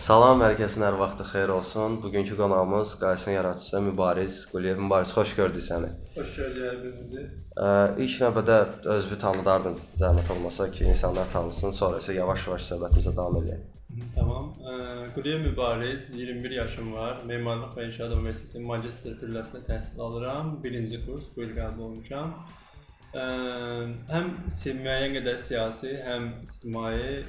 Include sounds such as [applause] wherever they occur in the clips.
Salam, hər kəsin hər vaxtı xeyir olsun. Bugünkü qonağımız Qaysin yaradıcısı Mübariz Quliyev. Mübariz, xoş gördük səni. Xoş gördük. Ə, ilk növbədə özünü tanıdardın, zəhmət olmasa ki, insanlar tanısın, sonra isə yavaş-yavaş söhbətimizə davam edək. Tamam. Quliyev Mübariz, 21 yaşım var. Memarlıq və İnşaat Universitetinin magistr pilləsində təhsil alıram. 1-ci kurs bu il qəbul olmuşam. Ə, həm müəyyən qədər siyasi, həm ictimai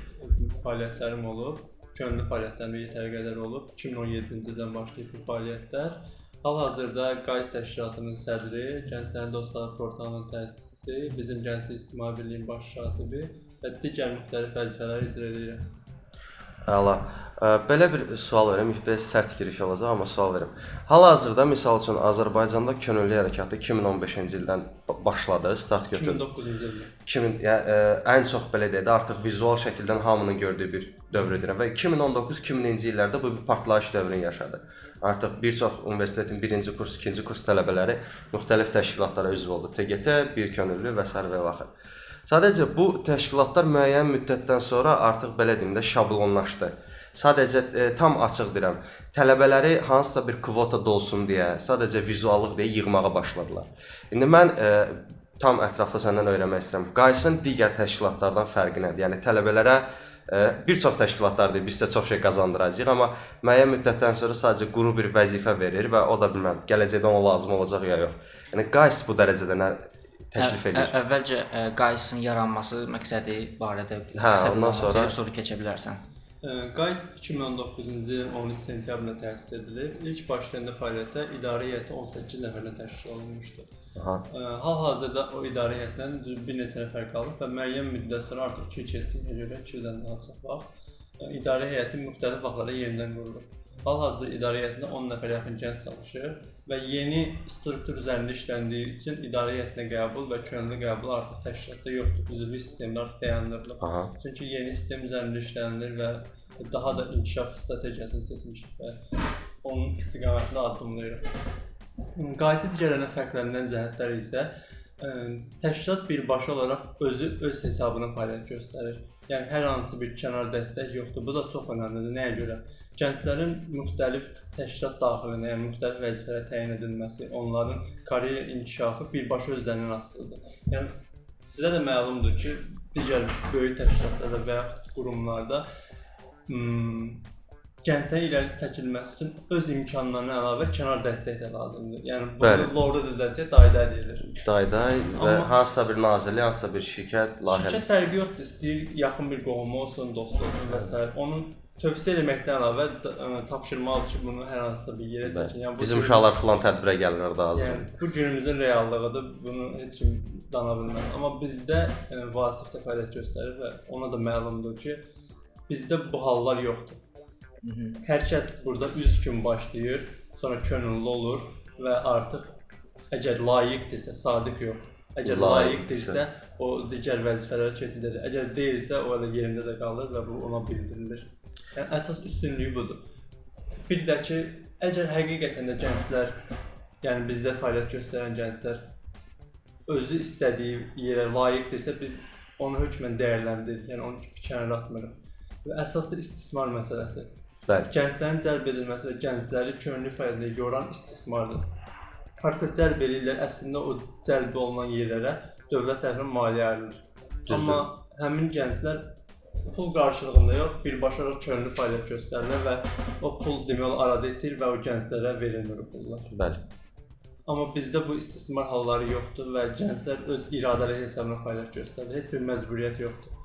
fəaliyyətlərim olub. Könüllü fəaliyyətlərim yetər qədər olub. 2017-ci ildən başlayıb bu fəaliyyətlər. Hal-hazırda Qays təşkilatının sədri, Gənclərin Dostları portalının təsisçisi, bizim Gənclik İctimai Birliyinin baş katibi və digər müxtəlif vəzifələr icra edirəm. Əla. Belə bir sual verim, biraz sərt giriş olacaq, amma sual verim. Hal-hazırda misal üçün Azərbaycanda könüllü hərəkatı 2015-ci ildən ba- başladı, start götürdü. 2009-cu ildə. 2000 yəni ən çox belə deyək də artıq vizual şəkildən hamının gördüyü bir dövr edirəm və 2019-2000-ci illərdə bu bir partlayış dövrünü yaşadı. Artıq bir çox universitetin 1-ci kurs, 2-ci kurs tələbələri müxtəlif təşkilatlara üzv oldu. TGT, bir könüllü və sair və ilaxır. Sadəcə bu təşkilatlar müəyyən müddətdən sonra artıq belə deyim də şablonlaşdı. Sadəcə e, tam açıq deyirəm, tələbələri hansısa bir kvota dolsun deyə, sadəcə vizuallıq deyə yığmağa başladılar. İndi mən e, tam ətraflı səndən öyrənmək istəyirəm. Qaysın digər təşkilatlardan fərqi nədir? Yəni tələbələrə e, bir çox təşkilatlar deyir, biz sizə çox şey qazandıracağıq, amma müəyyən müddətdən sonra sadəcə quru bir vəzifə verir və o da bilməm, gələcəkdə ona lazım olacaq ya yox. Yəni Qays bu dərəcədə nə təklif edir? ə- Əvvəlcə ə, Qaysın yaranması məqsədi barədə Hə, ondan sonra- sonra keçə bilərsən. Qays 2019-cu ilin 13 sentyabrında təsis edilib. İlk başlayanda fəaliyyətə idarə heyəti 18 nəfərdən təşkil olunmuşdu. Ə, Hal-hazırda o idarə heyətindən bir neçə nəfər qalıb və müəyyən müddət sonra artıq 2 keçsinə görə 2-dən daha çox vaxt ə, idarə heyəti müxtəlif vaxtlarda yenidən qurulub. Hal-hazırda idarə heyətində 10 nəfərə yaxın gənc çalışır və yeni struktur üzərində işləndiyi üçün idarə heyətinə qəbul və könüllü qəbul artıq təşkilatda yoxdur. Üzvlük sistemləri artıq dayandırılıb. Aha. Çünki yeni sistem üzərində işlənilir və daha da inkişaf strategiyasını seçmişik və onun istiqamətində addımlayırıq. Qaysı digərlərindən fərqlənən cəhətləri isə ə, təşkilat birbaşa olaraq özü öz hesabına fəaliyyət göstərir. Yəni hər hansı bir kənar dəstək yoxdur. Bu da çox əhəmiylidir. Nəyə görə? Gənclərin müxtəlif təşkilat daxilində, yəni müxtəlif vəzifələrə təyin edilməsi, onların karyera inkişafı birbaşa özlərindən asılıdır. Yəni sizə də məlumdur ki, digər böyük təşkilatlarda və yaxud qurumlarda hmm, gənclərin irəli çəkilməsi üçün öz imkanlarına əlavə kənar dəstək də lazımdır. Yəni bunu Lorda diləcə dayda edilir. Dayday və Amma- hansısa bir nazirlik, hansısa bir şirkət layihə Şirkət fərqi yoxdur. İstəyir yaxın bir qohumu olsun, dost olsun və s. Onun tövsiyə etməkdən əlavə tapşırmalıdır ki, bunu hər hansısa bir yerə çəkin. Yəni Bizim gün- uşaqlar falan tədbirə gəlirlər də hazır. Yəni bu günümüzün reallığıdır. Bunu heç kim dana bilməz. Amma bizdə ə, Vasif də fəaliyyət göstərir və ona da məlumdur ki, bizdə bu hallar yoxdur. Mhm. Hər kəs burada üz kimi başlayır, sonra könüllü olur və artıq əgər layiqdirsə, sadiq yox. Əgər Layiqdirsə. layiqdirsə, o digər vəzifələrə keçid edir. Əgər deyilsə, o da yerində də qalır və bu ona bildirilir. Yəni əsas üstünlüyü budur. Bir də ki, əgər həqiqətən də gənclər, yəni bizdə fəaliyyət göstərən gənclər özü istədiyi yerə layiqdirsə, biz onu hökmən dəyərləndiririk. Yəni onu kənara atmırıq. Və əsas da istismar məsələsi. Bəli. Gənclərin cəlb edilməsi və gəncləri könüllü fəaliyyətə yoran istismardır. Harasa cəlb edirlər, əslində o cəlb olunan yerlərə dövlət tərəfindən maliyyə ayrılır. Amma həmin gənclər pul qarşılığında yox, birbaşa könüllü fəaliyyət göstərirlər və o pul demək olar arada itir və o gənclərə verilmir o pullar. Bəli. Amma bizdə bu istismar halları yoxdur və gənclər öz iradələri hesabına fəaliyyət göstərir. Heç bir məcburiyyət yoxdur.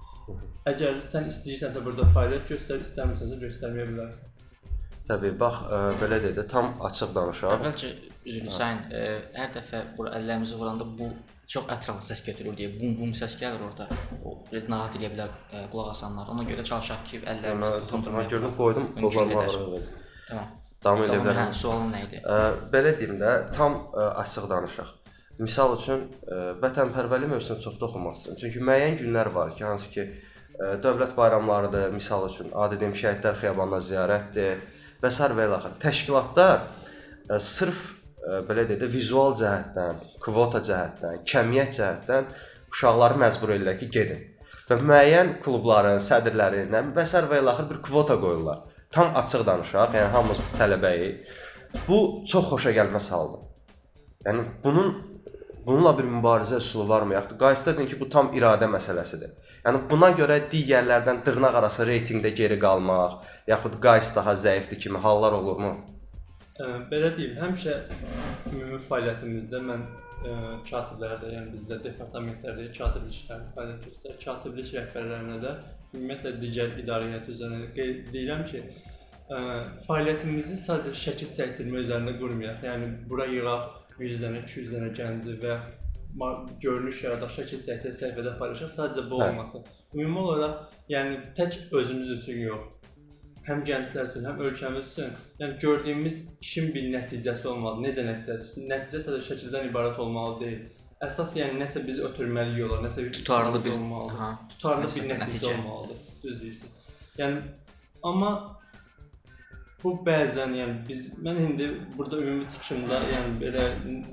Əgər sən istəyirsənsə burada fəaliyyət göstər, istəmirsənsə göstərməyə bilərsən. Təbii, bax ə, belə deyə də tam açıq danışaq. Əvvəlcə üzr istəyirəm. Hər dəfə bura əllərimizi vuranda bu çox ətraflı səs götürür deyə bum bum səs gəlir orada. O narahat edə bilər ə, qulaq asanlar. Ona görə çalışaq ki, əllərimizi Mən tutundurmayaq. gördüm, qoydum, qollarımı ağrıyor. Tamam. Davam edə Tamam, hə, bilərəm. sualın nə idi? Ə, belə deyim də, tam ə, açıq danışaq. Misal üçün ə, vətənpərvərlik mövzusunu çox toxunmaq istəyirəm. Çünki müəyyən günlər var ki, hansı ki ə, dövlət bayramlarıdır, misal üçün adi deyim şəhidlər xiyabanına ziyarətdir və sair və ilaxır. Təşkilatda ə, sırf ə, ə, belə deyək də vizual cəhətdən, kvota cəhətdən, kəmiyyət cəhətdən uşaqları məcbur edirlər ki, gedin. Və müəyyən klubların, sədrlərin və sər və ilaxır bir kvota qoyurlar. Tam açıq danışaq, yəni hamımız tələbəyik. Bu çox xoşa gəlmə saldı. Yəni bunun bununla bir mübarizə üsulu varmı? Yaxud dedin ki, bu tam iradə məsələsidir. Yəni buna görə digərlərdən dırnaq arası reytinqdə geri qalmaq, yaxud Qays daha zəifdir kimi hallar olurmu? Ə, belə deyim, həmişə ümumi fəaliyyətimizdə mən ə, katiblərdə, yəni bizdə departamentlərdə katiblik işləri fəaliyyət göstərir. Katiblik rəhbərlərinə də ümumiyyətlə digər idarə heyəti üzrə qeyd edirəm ki, ə, fəaliyyətimizi sadəcə şəkil çəkdirmə üzərində qurmayaq. Yəni bura yığaq 100 dənə, 200 dənə gənci və görünüş yaradaq, şəkil çəkdirək, səhifədə paylaşaq. Sadəcə bu Hə. olmasın. Ümumi olaraq, yəni tək özümüz üçün yox, həm gənclər üçün, həm ölkəmiz üçün, yəni gördüyümüz işin bir nəticəsi olmalı. Necə nəticə? Nəticə sadəcə şəkildən ibarət olmalı deyil. Əsas yəni nəsə bizi ötürməli yola, nəsə bir Tutarlı bir olmalıdır. aha, tutarlı bir nəticə, nəticə. olmalıdır. Düz deyirsən. Yəni amma bu bəzən yəni biz mən indi burada ümumi çıxışımda yəni belə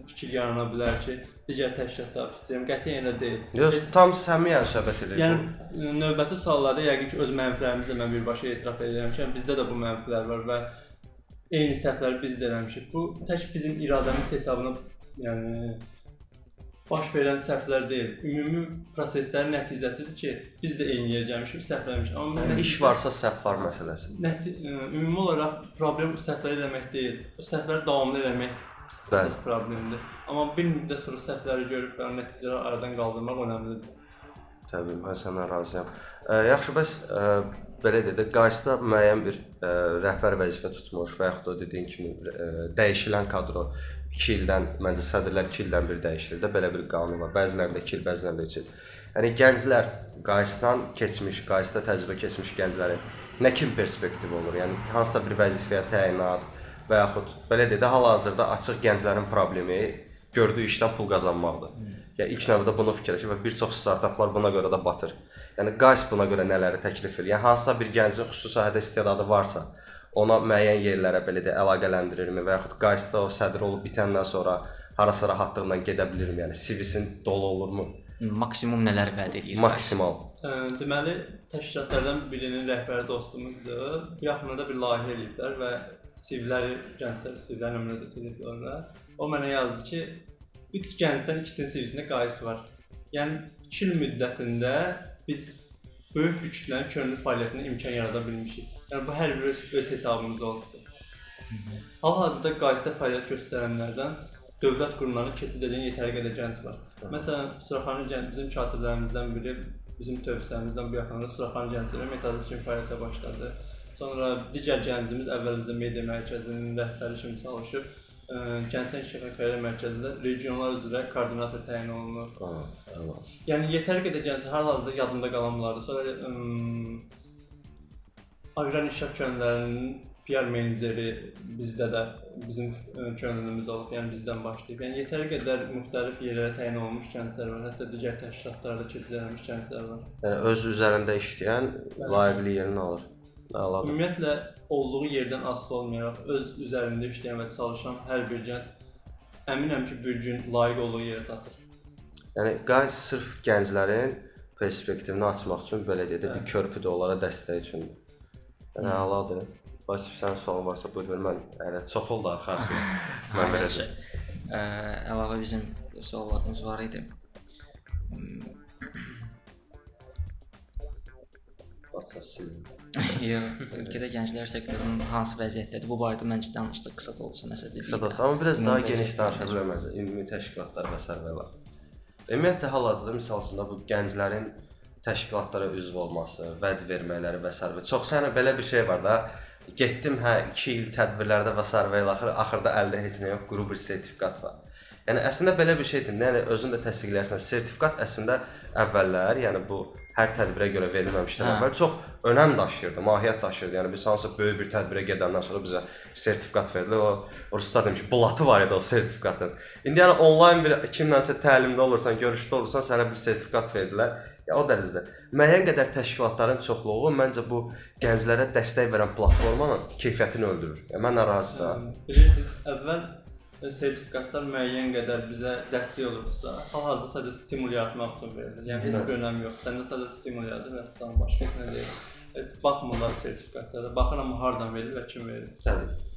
fikir yarana bilər ki, digər təşkilatlar istəyirəm. Qətiyyən elə deyil. Yox, Heç- tam səmiyyə söhbət edir. Yəni ə, növbəti suallarda yəqin ki öz mənfilərimizlə mən birbaşa etiraf edirəm ki, yəni bizdə də bu mənfilər var və eyni səhvləri biz də eləmişik. Bu tək bizim iradəmiz hesabına yəni baş verən səhvlər deyil. Ümumi proseslərin nəticəsidir ki, biz də eyni yerə gəlmişik, səhvləmişik. Amma yəni, nəticə- iş varsa səhv var məsələsi. Nəti ə, ümumi olaraq problem səhvləri eləmək deyil. O səhvləri davamlı eləmək Bəli. əsas problemdir. Amma bir müddət sonra səhvləri görüb və nəticələri aradan qaldırmaq önəmlidir. Təbii, mən səndən razıyam. Ə, yaxşı, bəs ə, belə deyə də Qaysda müəyyən bir ə, rəhbər vəzifə tutmuş və yaxud da dediyin kimi ə, dəyişilən kadro 2 ildən, məncə sədrlər 2 ildən bir dəyişilir də belə bir qanun var. Bəzilərində 2 il, bəzilərində 3 il. Yəni gənclər Qaysdan keçmiş, Qaysda təcrübə keçmiş gənclərin nə kimi perspektiv olur? Yəni hansısa bir vəzifəyə təyinat və yaxud belə deyə də hal-hazırda açıq gənclərin problemi gördüyü işdən pul qazanmaqdır. Ya ilk növbədə bunu fikirləşir və bir çox startaplar buna görə də batır. Yəni Qays buna görə nələri təklif edir? Yəni hansısa bir gəncin xüsusi sahədə istedadı varsa, ona müəyyən yerlərə belə də əlaqələndirirmi və yaxud Qaysda o sədr olub bitəndən sonra harasa rahatlıqla gedə bilirmi? Yəni CV-sin dolu olurmu? Maksimum nələr vəd edir? Maksimal. Ə, deməli, təşkilatlardan birinin rəhbəri dostumuzdur. Bu yaxınlarda bir layihə eləyiblər və CV-ləri, gənclər CV-lərinə müraciət ediblər. O mənə yazdı ki, 3 gəncdən ikisinin CV-sində qayısı var. Yəni 2 il müddətində biz böyük bir kütlənin könüllü fəaliyyətinə imkan yarada bilmişik. Yəni bu hər bir öz, öz hesabımız oldu. Hal-hazırda qayısda fəaliyyət göstərənlərdən dövlət qurumlarına keçid edən yetərli qədər gənc var. Məsələn, Suraxanı gənc bizim katiblərimizdən biri bizim tövsiyəmizdən bu yaxınlarda Suraxanı gəncləri metodist kimi fəaliyyətə başladı. Sonra digər gəncimiz əvvəlcədə media mərkəzinin rəhbəri kimi çalışıb, ə, Gənclər İnkişafı Karyer Mərkəzində regionlar üzrə koordinator təyin olunub. Ha, əla. Yəni yetəri qədər gənclər hal-hazırda yadımda qalanlardır. Sonra ım, Aqrar İnkişaf könüllərinin PR meneceri bizdə də bizim ə, könüllümüz olub, yəni bizdən başlayıb. Yəni yetəri qədər müxtəlif yerlərə təyin olunmuş gənclər var, hətta digər təşkilatlarda keçirilmiş gənclər var. Yəni öz üzərində işləyən layiqli yerini alır. Əladır. Ümumiyyətlə olduğu yerdən asılı olmayaraq öz üzərində işləyən və çalışan hər bir gənc əminəm ki, bir gün layiq olduğu yerə çatır. Yəni Qays sırf gənclərin perspektivini açmaq üçün belə deyə də bir körpüdür onlara dəstək üçün. Yəni əladır. Vasif sən sualın varsa buyur ver. Mən elə çox oldu axı. [laughs] mən Hə, verəcəm. yaxşı. Ə, əlavə bizim suallarımız var idi. WhatsApp silin. [laughs] Yox, ölkədə gənclər sektorunun hansı vəziyyətdədir? Bu barədə məncə danışdıq qısa da olsa nəsə dedik. Qısa da olsa, amma biraz daha geniş vəziyyət danışa necə? biləməz. Ümumi təşkilatlar və sərvələr. Ümumiyyətlə hal-hazırda misal üçün də bu gənclərin təşkilatlara üzv olması, vəd verməkləri və s. Çox sənə belə bir şey var da. Getdim hə 2 il tədbirlərdə və s. və ilə axır axırda əldə heç nə yox, quru bir sertifikat var. Yəni əslində belə bir şeydir. Yəni özün də təsdiqləyirsən. Sertifikat əslində əvvəllər, yəni bu hər tədbirə görə verilməmişdən Hə. əvvəl çox önəm daşıyırdı, mahiyyət daşıyırdı. Yəni biz hansısa böyük bir tədbirə gedəndən sonra bizə sertifikat verildi. O ruslar demiş, blatı var idi o sertifikatın. İndi yəni onlayn bir kimlənsə təlimdə olursan, görüşdə olursan, sənə bir sertifikat verdilər. Ya o dərəcədə. Müəyyən qədər təşkilatların çoxluğu məncə bu gənclərə dəstək verən platformanın keyfiyyətini öldürür. Yəni mən narazıyam. Bilirsiniz, əvvəl sertifikatlar müəyyən qədər bizə dəstək olurdusa, hal-hazırda sadəcə stimul yaratmaq üçün verilir. Yəni heç bir önəmi yox. Səndə sadəcə stimul yaradır və sən başqa heç nə deyil. Heç baxmırlar sertifikatlara. Baxıram hardan verilir və kim verir. Təbii.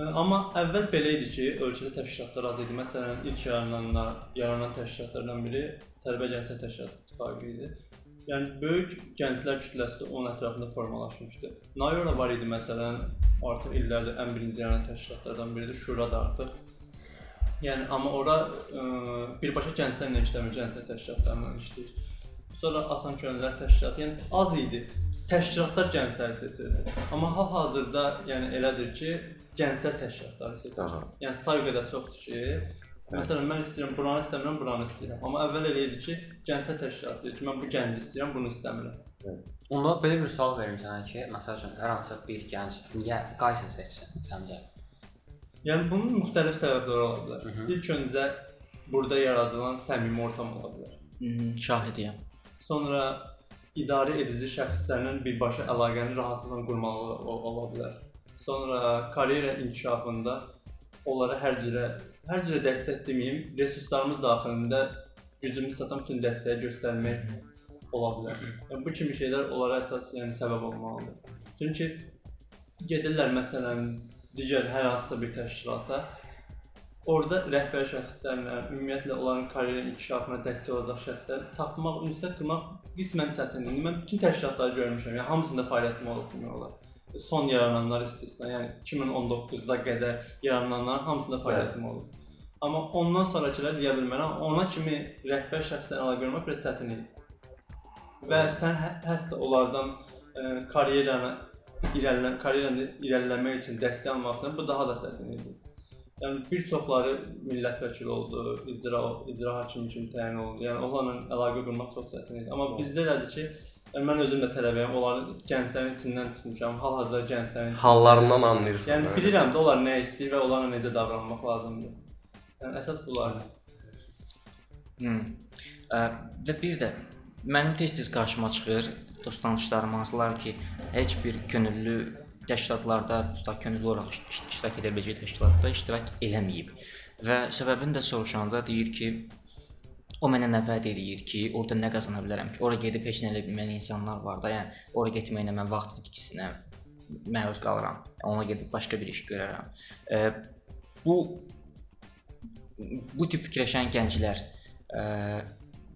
Amma əvvəl belə idi ki, ölkədə təşkilatlar az idi. Məsələn, ilk yarananlar, yaranan təşkilatlardan biri Tələbə Gənclər Təşkilatı İttifaqı idi. Yəni böyük gənclər kütləsi də onun ətrafında formalaşmışdı. Nayora var idi məsələn, artıq illərdir ən birinci yaranan təşkilatlardan biridir. Şura da artıq. Yəni amma ora ə, birbaşa gənclərlə işləmir, gənclər təşkilatlarla işləyir. Sonra Asan Könüllülər Təşkilatı, yəni az idi. Təşkilatlar gəncləri seçirdi. Amma hal-hazırda yəni elədir ki, gənclər təşkilatları seçir. Aha. Yəni say qədər çoxdur ki, məsələn mən istəyirəm buranı istəmirəm, buranı istəyirəm. Amma əvvəl elə idi ki, gənclər təşkilatı deyir ki, mən bu gənci istəyirəm, bunu istəmirəm. Onda belə bir sual verim sənə ki, məsəl üçün hər hansı bir gənc niyə Qaysen seçsin səncə? Yəni bunun müxtəlif səbəbləri ola bilər. Mhm. İlk öncə burada yaradılan səmimi ortam ola bilər. Şahidiyəm. Sonra idarə edici şəxslərlə birbaşa əlaqəni rahatlıqla qurmalı o- ola bilər. Sonra karyera inkişafında onlara hər cürə hər cürə dəstək deməyim, resurslarımız daxilində gücümüz çatan bütün dəstəyi göstərmək ola bilər. Yəni bu kimi şeylər onlara əsas yəni səbəb olmalıdır. Çünki gedirlər məsələn digər hər hansısa bir təşkilata Orada rəhbər şəxslərlə, ümumiyyətlə onların karyera inkişafına dəstək olacaq şəxslər tapmaq, ünsiyyət qurmaq qismən çətindir. İndi Mən bütün təşkilatları görmüşəm. Yəni hamısında fəaliyyətim olub demək olar. Son yarananlar istisna, yəni 2019-da qədər yarananların hamısında fəaliyyətim olub. Amma ondan sonrakılar deyə bilmərəm, ona kimi rəhbər şəxslərlə əlaqə qurmaq biraz çətin idi. Və sən hə hətta onlardan ə, karyeranı irəliləm, karyeranı irəliləmək üçün dəstək almaqsan, bu daha da çətin idi. Yəni bir çoxları millət vəkili oldu, icra icra hakimi kimi təyin olundu. Yəni onlarla əlaqə qurmaq çox çətin idi. Amma bizdə elədir ki, yəni mən özüm də tələbəyəm, onların gənclərin içindən çıxmışam, hal-hazırda gənclərin. Hallarından anlayırsan. Yəni bilirəm də onlar nə istəyir və onlarla necə davranmaq lazımdır. Yəni əsas bunlardır. Hmm. Ə, və bir də mənim tez-tez qarşıma çıxır dost tanışlarım hansılar ki, heç bir könüllü təşkilatlarda, tutaq könüllü olaraq iş- iştirak edə biləcək təşkilatda iştirak eləməyib. Və səbəbini də soruşanda deyir ki, o mənə nə vəd eləyir ki, orada nə qazana bilərəm ki, ora gedib heç nə elə bilməyən insanlar var da, yəni ora getməklə mən vaxt itkisinə məruz qalıram. Ona gedib başqa bir iş görərəm. E, bu bu tip fikirləşən gənclər ə,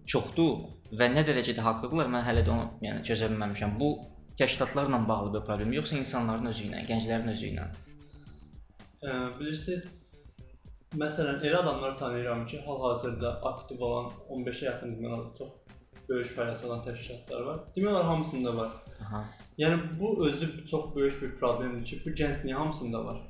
çoxdur və nə dərəcədə haqlıdırlar mən hələ də onu yəni çözə bilməmişəm. Bu təşkilatlarla bağlı bir problem yoxsa insanların özü ilə, gənclərin özü ilə? Ə, bilirsiniz, məsələn, elə adamlar tanıyıram ki, hal-hazırda aktiv olan 15-ə yaxın demək olar çox böyük fəaliyyət olan təşkilatlar var. Demək olar hamısında var. Aha. Yəni bu özü çox böyük bir problemdir ki, bu gəncliyin hamısında var.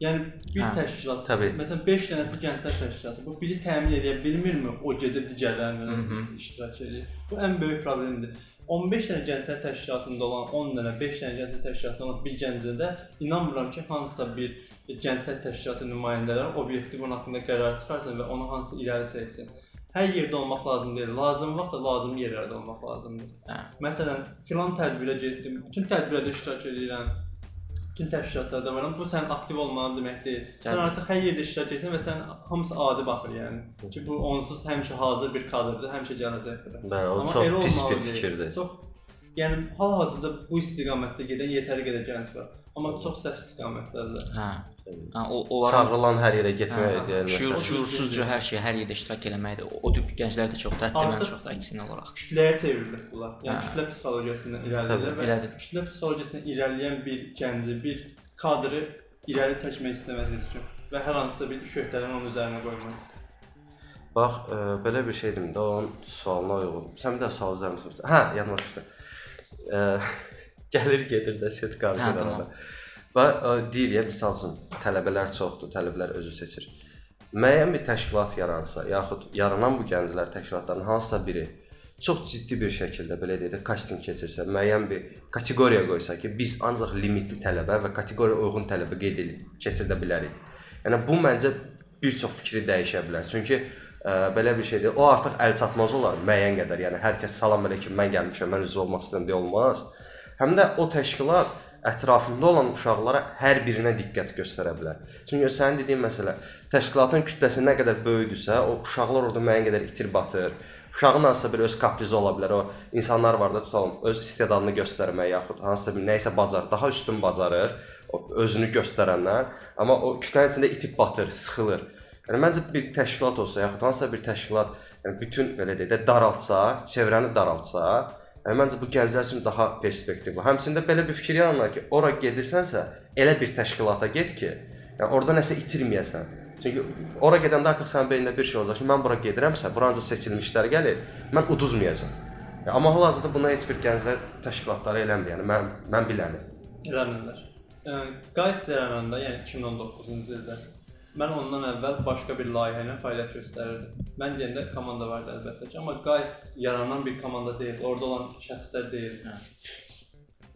Yəni bir Hə, təşkilat, təbii. məsələn 5 dənəsi gənclər təşkilatı, bu biri təmin edə bilmirmi? O gedib digərlərinə iştirak edir. Bu ən böyük problemdir. 15 dənə gənclər təşkilatında olan 10 dənə, 5 dənə gənclər təşkilatında olan bir gəncdə inanmıram ki, hansısa bir gənclər təşkilatı nümayəndələri obyektiv onun haqqında qərar çıxarsın və onu hansı irəli çəksin. Hər yerdə olmaq lazım deyil. Lazım vaxtda lazım yerlərdə olmaq lazımdır. Hə. Məsələn, filan tədbirə getdim, bütün tədbirlərdə iştirak edirəm. Bütün təşkilatlarda varam. Bu sən aktiv olmalı demək deyil. Sən artıq hər yerdə iştirak edirsən və sən hamısı adi baxır yəni. Ki bu onsuz həmişə hazır bir kadrdır, həmişə gələcək bura. Bəli, o Amma çox pis bir fikirdir. Çox yəni hal-hazırda bu istiqamətdə gedən yetəri qədər gənc var. Amma çox səhv istiqamətdədirlər. Hə. Hə, o onların Çağırılan hər yerə getmək Hə, deyir şuur, məsələn. şuursuzca hər şeyə, hər yerdə iştirak eləməkdir. O, o tip gənclər də çoxdur, hətta mən Artıq- çox da əksinə olaraq. Kütləyə çevrilir bunlar. Yəni Hə. kütlə psixologiyasından irəliləyirlər və Belədir. kütlə psixologiyasından irəliləyən bir gənci, bir kadrı irəli çəkmək istəməz heç kim və hər hansısa bir şöhrətlərin onun üzərinə qoymaz. Bax, ə, belə bir şeydim də onun sualına uyğun. Sən bir də sual zəmsən. Hə, yadıma düşdü. Ə, gəlir gedir də set Hə, qarşıda. tamam. Bax, ə, deyir ya, misal üçün tələbələr çoxdur, tələbələr özü seçir. Müəyyən bir təşkilat yaransa, yaxud yaranan bu gənclər təşkilatlarının hansısa biri çox ciddi bir şəkildə belə deyək də kastinq keçirsə, müəyyən bir kateqoriya qoysa ki, biz ancaq limitli tələbə və kateqoriyaya uyğun tələbə qeyd edib keçirdə bilərik. Yəni bu məncə bir çox fikri dəyişə bilər. Çünki ə, belə bir şeydir. O artıq əl çatmaz olar müəyyən qədər. Yəni hər kəs salam əleykum, mən gəlmişəm, mən üzv olmaq istəyirəm deyə olmaz. Həm də o təşkilat ətrafında olan uşaqlara hər birinə diqqət göstərə bilər. Çünki sənin dediyin məsələ təşkilatın kütləsi nə qədər böyüdüsə, o uşaqlar orada müəyyən qədər itir batır. Uşağın hansısa bir öz kaprizi ola bilər. O insanlar var da tutalım öz istedadını göstərmək yaxud hansısa bir nəyisə bacar, daha üstün bacarır, o özünü göstərənlər, amma o kütlənin içində itib batır, sıxılır. Yəni məncə bir təşkilat olsa, yaxud hansısa bir təşkilat, yəni bütün belə deyək də daraltsa, çevrəni daraltsa, məncə bu gənclər üçün daha perspektivli. Həmçində belə bir fikir yaranır ki, ora gedirsənsə, elə bir təşkilata get ki, yəni orada nəsə itirməyəsən. Çünki ora gedəndə artıq sənin beynində bir şey olacaq ki, mən bura gedirəmsə, buranca seçilmişlər gəlir, mən uduzmayacağam. Yəni, amma hal-hazırda buna heç bir gənclər təşkilatları eləmir. Yəni mən mən biləni. Eləmirlər. Yəni Qays yarananda, yəni 2019-cu ildə mən ondan əvvəl başqa bir layihə ilə fəaliyyət göstərirdim. Mən deyəndə komanda vardı əlbəttə ki, amma Qays yaranan bir komanda deyil, orada olan şəxslər deyil.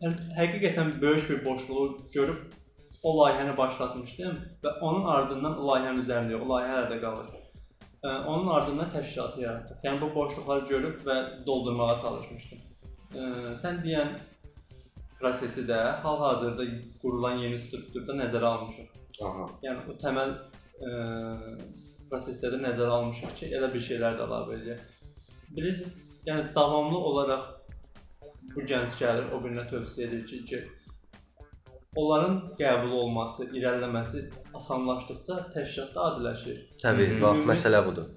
Yəni həqiqətən böyük bir boşluğu görüb o layihəni başlatmışdım və onun ardından o layihənin üzərində, o layihə hələ də qalır. Onun ardından təşkilatı yaratdıq. Yəni bu boşluqları görüb və doldurmağa çalışmışdım. Sən deyən prosesi də hal-hazırda qurulan yeni strukturda nəzərə almışıq. Aha. Yəni o təməl ə, proseslərdə nəzərə almışıq ki, elə bir şeylər də əlavə eləyək. Bilirsiniz, yəni davamlı olaraq bu gənc gəlir, o birinə tövsiyə edir ki, ki onların qəbul olması, irəliləməsi asanlaşdıqca təşkilat da adiləşir. Təbii, bax məsələ budur.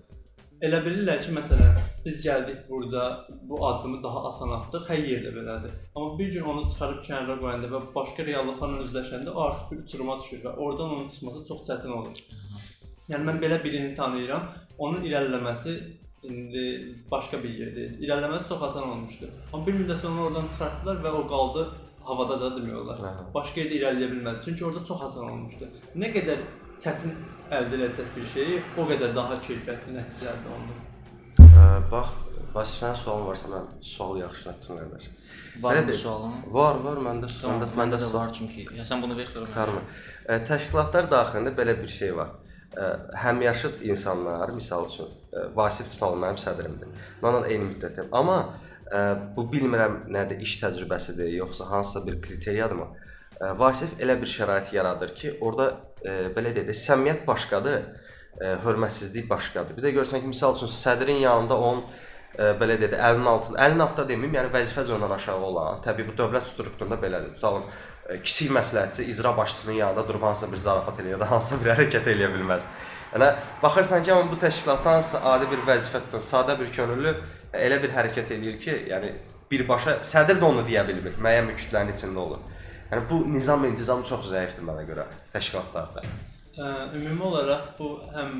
Elə bilirlər ki, məsələn, biz gəldik burada bu addımı daha asan atdıq, hər yerdə belədir. Amma bir gün onu çıxarıb kənara qoyanda və başqa reallıqlarla üzləşəndə o artıq bir uçuruma düşür və oradan onun çıxması çox çətin olur. Yəni mən belə birini tanıyıram, onun irəliləməsi indi başqa bir yerdədir. İrəliləməsi çox asan olmuşdu. Amma bir müddət sonra oradan çıxartdılar və o qaldı havada da demək olar. Aha. Başqa yerdə irəliləyə bilmədi. Çünki orada çox asan olmuşdu. Nə qədər çətin əldə etsək bir şeyi, o qədər daha keyfiyyətli nəticə əldə olunur. Ə, bax, Vasif sənin sualın varsa mən sualı yaxşı etdim qardaş. Var mı sualın? Var, var, məndə Tamam, məndə də var çünki. Ya sən bunu ver sonra. mən Qurtarmır. Ə, Təşkilatlar daxilində belə bir şey var. Ə, Həmyaşıd insanlar, misal üçün, ə, Vasif tutalım mənim sədrimdir. Mən onunla eyni müddətdəyəm. Amma ə, bu bilmirəm nədir, iş təcrübəsidir, yoxsa hansısa bir kriteriyadır Ə, Vasif elə bir şərait yaradır ki, orada ə, belə deyək də, səmiyyət başqadır, ə, hörmətsizlik başqadır. Bir də görsən ki, misal üçün sədrin yanında onun ə, belə deyək də, əlinin altında, əlinin altında deməyim, yəni vəzifə zonadan aşağı olan, təbii bu dövlət strukturunda belədir. Tutalım, ə, kiçik məsləhətçi icra başçısının yanında durub hansısa bir zarafat eləyir ya da hansısa bir hərəkət eləyə bilməz. Yəni baxırsan ki, amma bu təşkilatdan adi bir vəzifə tutan, sadə bir könüllü elə bir hərəkət eləyir ki, yəni birbaşa sədr də onu deyə bilmir, müəyyən bir kütlənin içində olur. Yəni bu nizam intizam çox zəifdir mənə görə təşkilatlarda. Ə, ümumi olaraq bu həm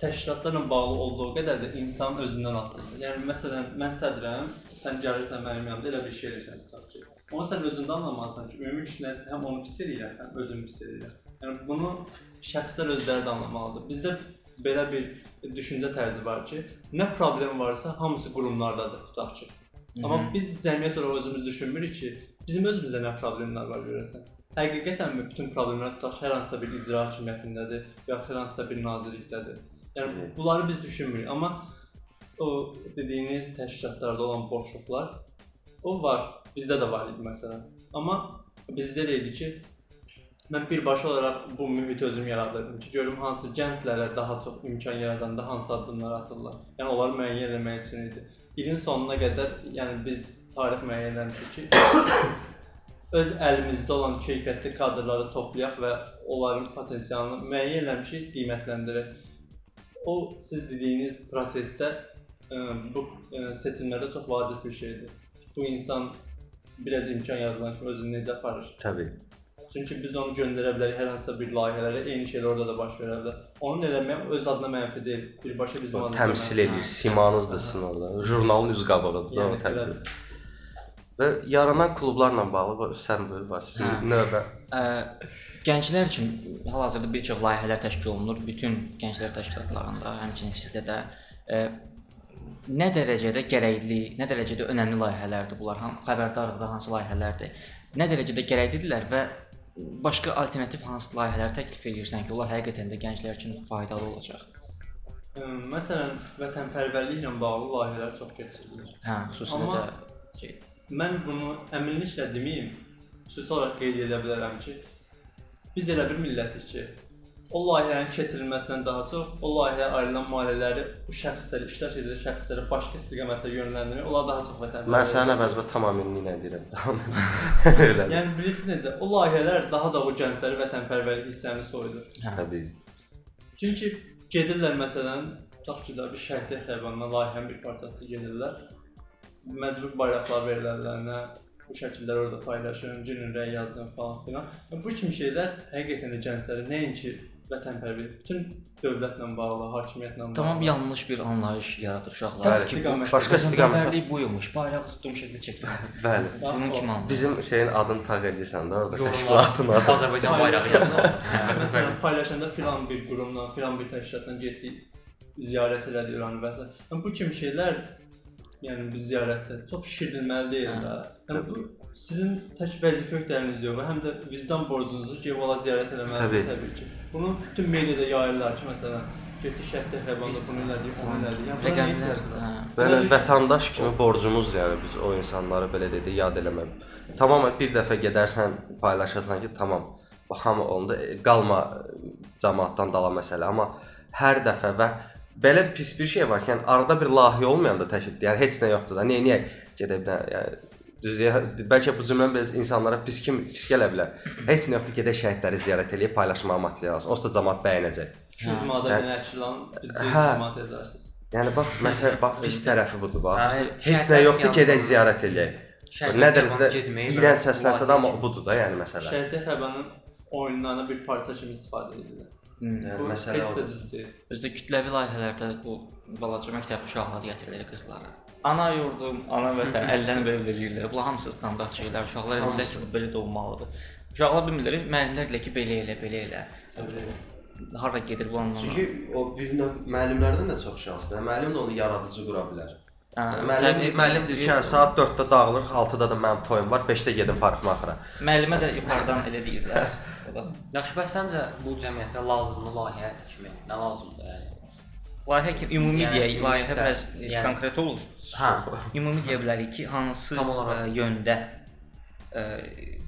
təşkilatlarla bağlı olduğu qədər də insanın özündən asılıdır. Yəni məsələn, mən sədrəm, sən gəlirsən mənim yanımda elə bir şey eləyirsən tutaq ki. Onu sən özündə anlamalısan ki, ümumi kütləsi həm onu pis eləyir, həm özünü pis eləyir. Yəni bunu şəxslər özləri də anlamalıdır. Bizdə belə bir düşüncə tərzi var ki, nə problem varsa hamısı qurumlardadır tutaq ki. Amma biz cəmiyyət olaraq özümüz düşünmürük ki, bizim özümüzdə nə problemlər var görəsən. Həqiqətənmi bütün problemlər tutaq hər hansısa bir icra hakimiyyətindədir, ya hər hansısa bir nazirlikdədir. Yəni bunları biz düşünmürük, amma o dediyiniz təşkilatlarda olan boşluqlar o var. Bizdə də var idi məsələn. Amma bizdə də idi ki, mən birbaşa olaraq bu mühiti özüm yaradırdım ki, görüm hansı gənclərə daha çox imkan yaradanda hansı addımlar atırlar. Yəni onları müəyyən etmək üçün idi. İlin sonuna qədər, yəni biz tarix müəyyən etmişik ki, [coughs] öz əlimizdə olan keyfiyyətli kadrları toplayaq və onların potensialını müəyyən etmişik, qiymətləndirək. O siz dediyiniz prosesdə ə, bu ə, seçimlərdə çox vacib bir şeydir. Bu insan biraz imkan yaradılan kimi özünü necə aparır? Təbii. Çünki biz onu göndərə bilərik hər hansısa bir layihələrə, eyni şeylər orada da baş verə bilər. Onun eləmək öz adına mənfi deyil, birbaşa bizim adımıza təmsil edir, simanızdır sizin orada. Jurnalın üz qabığıdır da o Yəni, təbii. Və yaranan klublarla bağlı sən buyur Vasif. Hə. Növbə. Ə, gənclər üçün hal-hazırda bir çox layihələr təşkil olunur bütün gənclər təşkilatlarında, həmçinin sizdə də ə, nə dərəcədə gərəkli, nə dərəcədə önəmli layihələrdir bunlar? Ham xəbərdarlıqda hansı layihələrdir? Nə dərəcədə gərəklidirlər və başqa alternativ hansı layihələr təklif edirsən ki, onlar həqiqətən də gənclər üçün faydalı olacaq? Məsələn, vətənpərvərliklə bağlı layihələr çox keçirilir. Hə, xüsusilə Amma- də şey Mən bunu əminliklə deməyim. xüsusi olaraq qeyd edə bilərəm ki, biz elə bir millətik ki, o layihənin keçirilməsindən daha çox o layihəyə ayrılan maliyyələri bu şəxslərə, iştirak edən şəxslərə başqa istiqamətdə yönləndirmək, onlar daha çox vətəndaş. Mən sənin əvəzimə tamamilə deyirəm. Elə. [laughs] Yəni bilirsiniz necə? O layihələr daha da o gəncləri vətənpərvərlik hisslərini soyudur. Təbii. Çünki gedirlər məsələn, tutaq ki, bir şəhidlik xiyabandına layihənin bir parçası gedirlər. Məcbur bayraqlar verilərlərinə bu şəkillər orada paylaşın, girin rəy yazın falan filan. Bu kimi şeylər həqiqətən də gənclərə nəinki vətənpərvərlik, bütün dövlətlə bağlı, hakimiyyətlə bağlı. Tamam yanlış bir anlayış yaradır uşaqlar. istiqamət. Başqa istiqamətə. Vətənpərvərlik buymuş. Bayrağı tutduğum şəkildə çəkdim. Bəli. Bunun kimi anlayır. Bizim şeyin adını tağ edirsən də orada təşkilatın adı. Azərbaycan bayrağı yazılır. Hə, Məsələn, paylaşanda filan bir qurumdan, filan bir təşkilatdan getdik, ziyarət elədik oranı və s. Yəni bu kimi şeylər yəni biz ziyarətdə çox şişirdilməli deyil də. Yəni bu sizin tək vəzifə öhdələriniz yox, həm də vicdan borcunuzdur ki, ola ziyarət eləməlisiniz Təbii. təbii ki. Bunu bütün mediada yayırlar ki, məsələn, getdi şəhətdə xəbərdə bunu elədik, onu elədik. Yəni Rəqəmlər. Belə vətəndaş kimi borcumuzdur yəni biz o insanları belə dedi yad eləməm. Tamam bir dəfə gedərsən, paylaşarsan ki, tamam. Bax hamı onda e, qalma e, cəmaatdan dala məsələ, amma hər dəfə və belə pis bir şey var ki, yəni arada bir layihə olmayanda təşkil, yəni heç nə yoxdur da. Niyə niyə gedə bir dənə, yəni düz bəlkə bu cümlə biz insanlara pis kim pis gələ bilər. Heç nə yoxdur gedə şəhidləri ziyarət eləyib paylaşmağa material alsın. Onsuz da cəmaat bəyənəcək. 200 manata Hə. belə əkilan büdcə Hə. cəmaət edərsiniz. Yəni bax məsələ bax pis tərəfi budur bax. Hə, Heç nə şəhidlər yoxdur gedək ziyarət eləyək. Şəhidlər Nədir xiyabana bizdə getməyi İran və səslənsə də amma budur da yəni məsələ. Şəhidlik xəbərinin oyunlarına bir parça kimi istifadə edirlər. Yəni məsələ də odur. deyil. Özdə kütləvi layihələrdə bu balaca məktəb uşaqları gətirilir qızlara. Ana yurdum, ana vətən əllərini belə verirlər. Bunlar hamısı standart şeylər. Uşaqlar bilirlər ki, belə də olmalıdır. Uşaqlar bilmirlər, müəllimlər deyirlər ki, belə elə, belə elə. Hara gedir bu anlamda? Çünki o bir növ müəllimlərdən də çox şanslıdır. Müəllim də onu yaradıcı qura bilər. Hə, Müəllim təbii, müəllim deyir ki, hə, saat 4-də dağılır, 6-da da mənim toyum var, 5-də gedim parkmaxıra. müəllimə də yuxarıdan elə deyirlər. [laughs] Da Yaxşı, bəs səncə bu cəmiyyətə lazımlı layihə kimi nə lazımdır yəni? layihə kimi ümumi Yəni, deyək, layihə biraz yəni- konkret olur. Hə. Ümumi deyə bilərik ki, hansı ə, yöndə ə,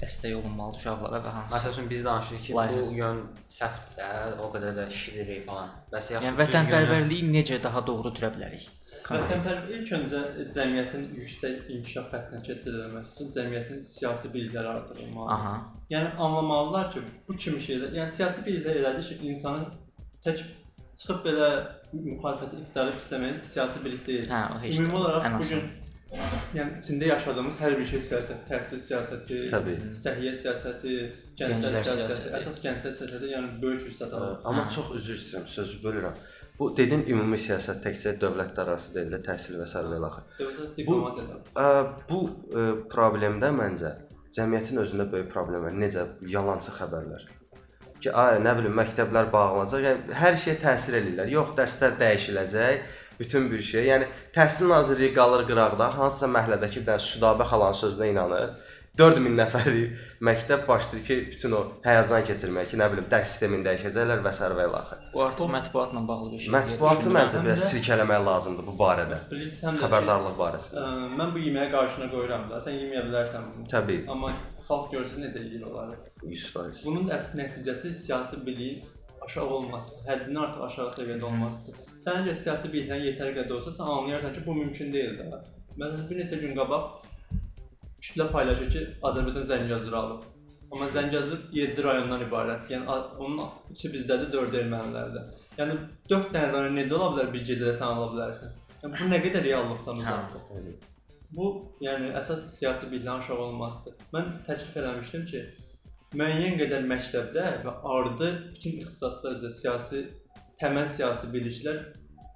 dəstək olunmalıdır uşaqlara və hansı Məsəl üçün biz danışırıq ki, Layihə. bu yön səhvdir, o qədər də şişiririk falan. Bəs yaxşı Yəni düz yönü- vətənpərvərliyi necə daha doğru türə bilərik? Vətənpərvərlik ilk öncə cəmiyyətin yüksək inkişaf xəttinə keçirilməsi üçün cəmiyyətin siyasi bilikləri artırılmalıdır. Aha. Yəni anlamalılar ki, bu kimi şeylər, yəni siyasi biliklər elədir ki, insanın tək çıxıb belə müxalifəti iqtidarı pisləməyən siyasi bilik deyil. Hə, o heç Ümumi də olaraq bu gün yəni içində yaşadığımız hər bir şey siyasət, təhsil siyasəti, Təbii. səhiyyə siyasəti, gənclər Gənclər siyasəti, siyasəti. əsas gənclər siyasəti yəni böyük hissədə alır. Amma çox üzr istəyirəm, sözü bölürəm. Bu dedin ümumi siyasət təkcə dövlətlər arası deyil də, təhsil və sair və ilaxır. Dövlət diplomatiyadır. Ə, bu ə, problemdə məncə cəmiyyətin özündə böyük problem var. Necə yalançı xəbərlər. Ki, ay, nə bilim, məktəblər bağlanacaq. Yəni hər şeyə təsir eləyirlər. Yox, dərslər dəyişiləcək, bütün bir şey. Yəni Təhsil Nazirliyi qalır qıraqda, hansısa məhəllədəki bir dənə Südabə xalanın sözünə inanır. 4000 nəfərlik məktəb başlayır ki, bütün o həyəcan keçirməyə ki, nə bilim, dərs sistemini dəyişəcəklər və s. və ilaxır. Bu artıq mətbuatla bağlı bir şey. Mətbuatı məncə biraz də- silkələmək lazımdır bu barədə. Də ki, Xəbərdarlıq barəsində. Ə, mən bu yeməyi qarşına qoyuram da. Sən yeməyə bilərsən. Təbii. Amma xalq görsün necə yeyir onları. 100%. Bunun əsas nəticəsi siyasi biliyin aşağı olmasıdır. Həddindən artıq aşağı səviyyədə olmasıdır. Sən əgər siyasi biliklərin yetəri qədər olsa, sən anlayarsan ki, bu mümkün deyil də. Məsələn, bir neçə gün qabaq kütlə paylaşır ki, Azərbaycan Zəngəzur alıb. Amma Zəngəzur 7 rayondan ibarət. Yəni onun 3-ü bizdədir, 4-ü ermənilərdə. Yəni 4 dənə rayon necə ola bilər bir gecədə sən ala bilərsən? Yəni bu nə qədər reallıqdan uzaqdır. Bu, yəni əsas siyasi biliklərin aşağı olmasıdır. Mən təklif eləmişdim ki, müəyyən qədər məktəbdə və ardı bütün ixtisaslar üzrə siyasi təməl siyasi biliklər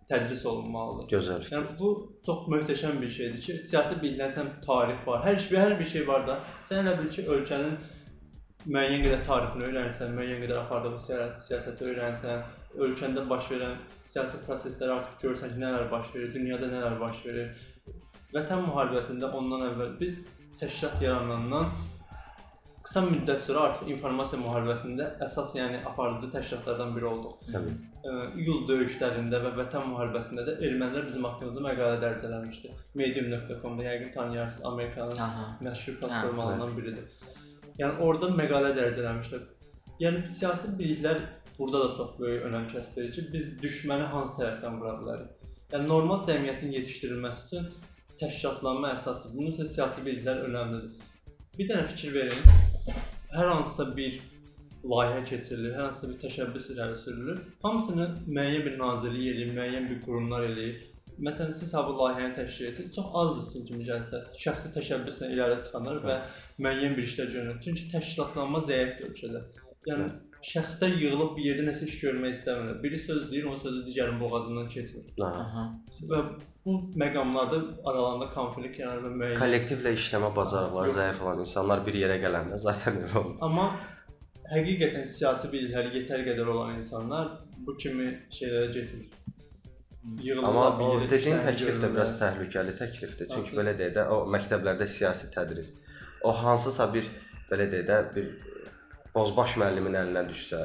tədris olunmalıdır. Gözəl. Yəni bu çox möhtəşəm bir şeydir ki, siyasi bilinəsən tarix var. Hər şey hər bir şey var da. Sən elə bil ki, ölkənin müəyyən qədər tarixini öyrənsən, müəyyən qədər apardığı siyasət, siyasəti öyrənsən, ölkəndə baş verən siyasi prosesləri artıq görsən ki, nələr baş verir, dünyada nələr baş verir. Vətən müharibəsində ondan əvvəl biz təşkilat yaranandan qısa müddət sonra artıq informasiya müharibəsində əsas yəni aparıcı təşkilatlardan biri olduq. Təbii. İyul döyüşlərində və Vətən müharibəsində də ermənilər bizim haqqımızda məqalə dərcələmişdi. Medium.com-da yəqin tanıyarsınız, Amerikanın Aha. məşhur platformalarından biridir. Yəni orada məqalə dərəcələmişlər. Yəni siyasi biliklər burada da çox böyük önəm kəsb edir ki, biz düşməni hansı tərəfdən vura bilərik. Yəni normal cəmiyyətin yetişdirilməsi üçün təşkilatlanma əsasdır. Bunun üçün siyasi biliklər önəmlidir. Bir dənə fikir verin. Hər hansısa bir layihə keçirilir, hər hansısa bir təşəbbüs irəli sürülür. Hamısını müəyyən bir nazirlik eləyir, müəyyən bir qurumlar eləyir. Məsələn, siz ha bu layihəni təşkil etsəz, çox azdır sizin kimi gəlsə, şəxsi təşəbbüslə irəli çıxanlar və müəyyən bir işlər görünür. Çünki təşkilatlanma zəifdir ölkədə. Yəni şəxslər yığılıb bir yerdə nəsə iş görmək istəmirlər. Biri söz deyir, onun sözü digərinin boğazından keçmir. Aha. Aha. Və bu məqamlarda aralarında konflikt yaranır və müəyyən. Kollektivlə işləmə bacarıqları zəif olan insanlar bir yerə gələndə zaten elə olur. Amma həqiqətən siyasi bilikləri yetər qədər olan insanlar bu kimi şeylərə getmir. Amma bir o dediyin təklif də biraz təhlükəli təklifdir. Çünki belə deyək də, o məktəblərdə siyasi tədris o hansısa bir belə deyək də bir bozbaş müəllimin əlinə düşsə,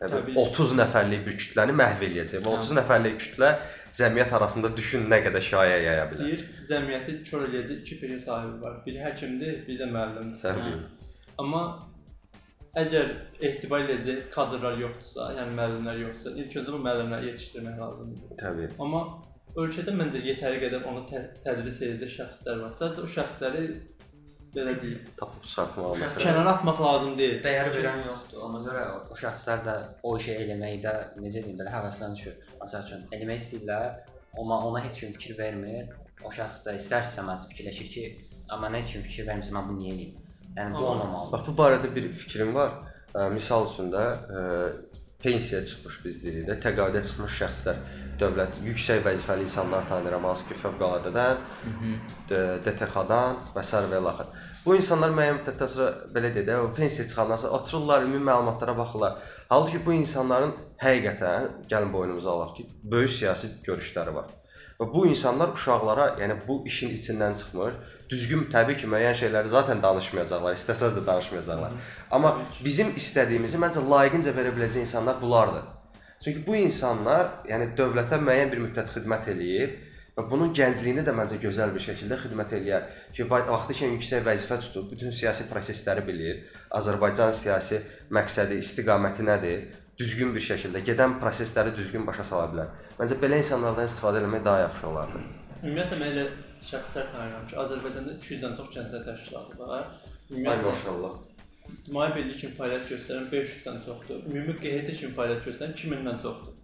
yəni Təbii ki. 30 nəfərlik bir kütləni məhv eləyəcək və 30 nəfərlik kütlə cəmiyyət arasında düşün nə qədər şayə yaya bilər. Deyir, cəmiyyəti kör eləyəcək iki peşə sahibi var. Biri həkimdir, biri də müəllimdir. Təbii. Amma əgər etibar edəcək kadrlar yoxdursa, yəni müəllimlər yoxdursa, ilk öncə bu müəllimləri yetişdirmək lazımdır. Təbii. Amma ölkədə məncə yetəri qədər onu tə tədris edəcək şəxslər var. Sadəcə o şəxsləri belə deyim, Tapıb Şəxsən- məsələ. kənara atmaq lazım deyil. Dəyər verən yoxdur. Ona görə o, o şəxslər də o işi eləməkdə necə deyim belə həvəsdən düşür. Məsəl üçün eləmək istəyirlər, amma ona heç kim fikir vermir. O şəxs da istər-istəməz fikirləşir ki, amma nə heç kim fikir vermirsə mən bunu niyə eləyim? Yəni bu olmamalıdır. Bax bu barədə bir fikrim var. Ə, misal üçün də ə, pensiyaya çıxmış biz deyirik də, təqaüdə çıxmış şəxslər, dövlət yüksək vəzifəli insanlar tanıyıram, hansı ki, fövqəladadan, D- DTX-dan və sair və ilaxır. Bu insanlar müəyyən müddətdən sonra belə deyək də, o pensiyaya çıxandan sonra otururlar, ümumi məlumatlara baxırlar. Halbuki bu insanların həqiqətən gəlin boynumuza alaq ki, böyük siyasi görüşləri var. Və bu insanlar uşaqlara, yəni bu işin içindən çıxmır. Düzgün təbii ki, müəyyən şeyləri zaten danışmayacaqlar, istəsəz də danışmayacaqlar. Amma bizim istədiyimizi məncə layiqincə verə biləcək insanlar bunlardır. Çünki bu insanlar, yəni dövlətə müəyyən bir müddət xidmət eləyir və bunun gəncliyini də məncə gözəl bir şəkildə xidmət eləyər. Ki va- vaxtı ki yüksək vəzifə tutub, bütün siyasi prosesləri bilir. Azərbaycan siyasi məqsədi, istiqaməti nədir? Düzgün bir şəkildə gedən prosesləri düzgün başa sala bilər. Məncə belə insanlardan istifadə etmək daha yaxşı olardı. Ümumiyyətlə mən elə şəxslər tanıyıram ki, Azərbaycanda 200-dən çox gənclər təşkilatı var. Ümumiyyətlə maşallah. ictimai birlik kimi fəaliyyət göstərən 500-dən çoxdur. Ümumi QHT kimi fəaliyyət göstərən 2000-dən çoxdur.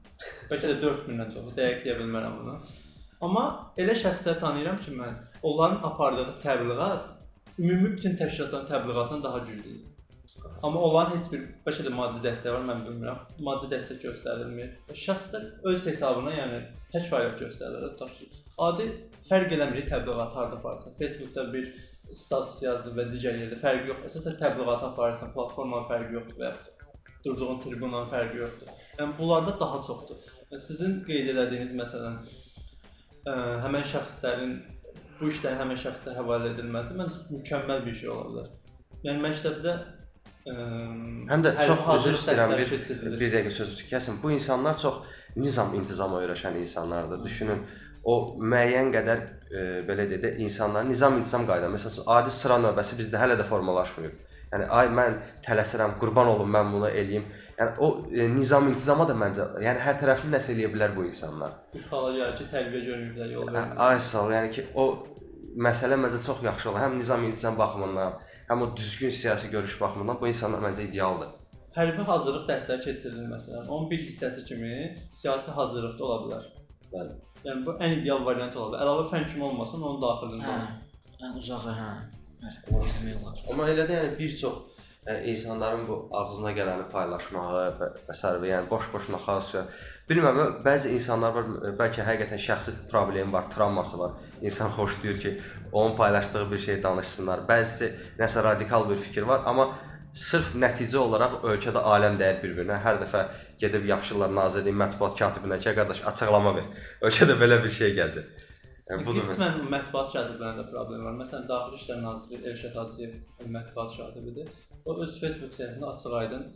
Bəlkə də 4000-dən çoxdur. Dəqiq deyə bilmərəm bunu. Amma elə şəxslər tanıyıram ki, mən onların apardığı təbliğat ümumi bütün təşkilatların təbliğatından daha güclüdür. Amma onların heç bir bəlkə də maddi dəstəyi var, mən bilmirəm. Maddi dəstək göstərilmir. Şəxslər öz hesabına, yəni tək fəaliyyət göstərirlər. Tutaq ki, adi fərq eləmir təbliğat harda aparırsan. Facebookda bir status yazdı və digər yerdə fərqi yox. Əsasən təbliğat aparırsan, platformanın fərqi yoxdur və yaxud durduğun tribunanın fərqi yoxdur. Yəni bunlarda daha çoxdur. Sizin qeyd etdiyiniz məsələn ə, həmin şəxslərin bu işlərin həmin şəxslərə həvalə edilməsi məncə mükəmməl bir şey ola bilər. Yəni məktəbdə Həm də çox üzr istəyirəm bir bir dəqiqə sözünüzü kəsim. Bu insanlar çox nizam intizama öyrəşən insanlardır. Düşünün, o müəyyən qədər e, belə deyək də insanların nizam intizam qayda. Məsələn, adi sıra növbəsi bizdə hələ də formalaşmayıb. Yəni ay mən tələsirəm, qurban olum mən bunu eləyim. Yəni o e, nizam intizama da məncə, yəni hər tərəfli nəsə eləyə bilər bu insanlar. Bir xala gəlir ki, tərbiyə görmürlər, yol Hə, vermirlər. Ay sağ ol. Yəni ki, o məsələ məncə çox yaxşı olur. Həm nizam intizam baxımından, həm o düzgün siyasi görüş baxımından bu insanlar məncə idealdır. Hərbi hazırlıq dərsləri keçirilir məsələn. Onun bir hissəsi kimi siyasi hazırlıq da ola bilər. Bəli. Yəni bu ən ideal variant ola bilər. Əlavə fən kimi olmasın, onun daxilində Hə. olsun. Ən uzağı hə. Bəli, olar. Amma elə də yəni bir çox ə, insanların bu ağzına gələni paylaşmağı və sair və yəni boş-boş naxası. Bilmirəm, bəzi insanlar var, ə, bəlkə həqiqətən şəxsi problemi var, travması var. İnsan xoşlayır ki, onun paylaşdığı bir şey danışsınlar. Bəzisi nəsə radikal bir fikir var, amma sırf nəticə olaraq ölkədə aləm dəyər bir-birinə. Hər dəfə gedib yapışırlar nazirliyin mətbuat katibinə ki, qardaş açıqlama ver. [laughs] Ölkədə belə bir şey gəzir. Yəni budur. mən- Qismən mətbuat katiblərində problem var. Məsələn, Daxili İşlər Naziri Elşad Hacıyev mətbuat katibidir. O öz Facebook səhifəsində açıq-aydın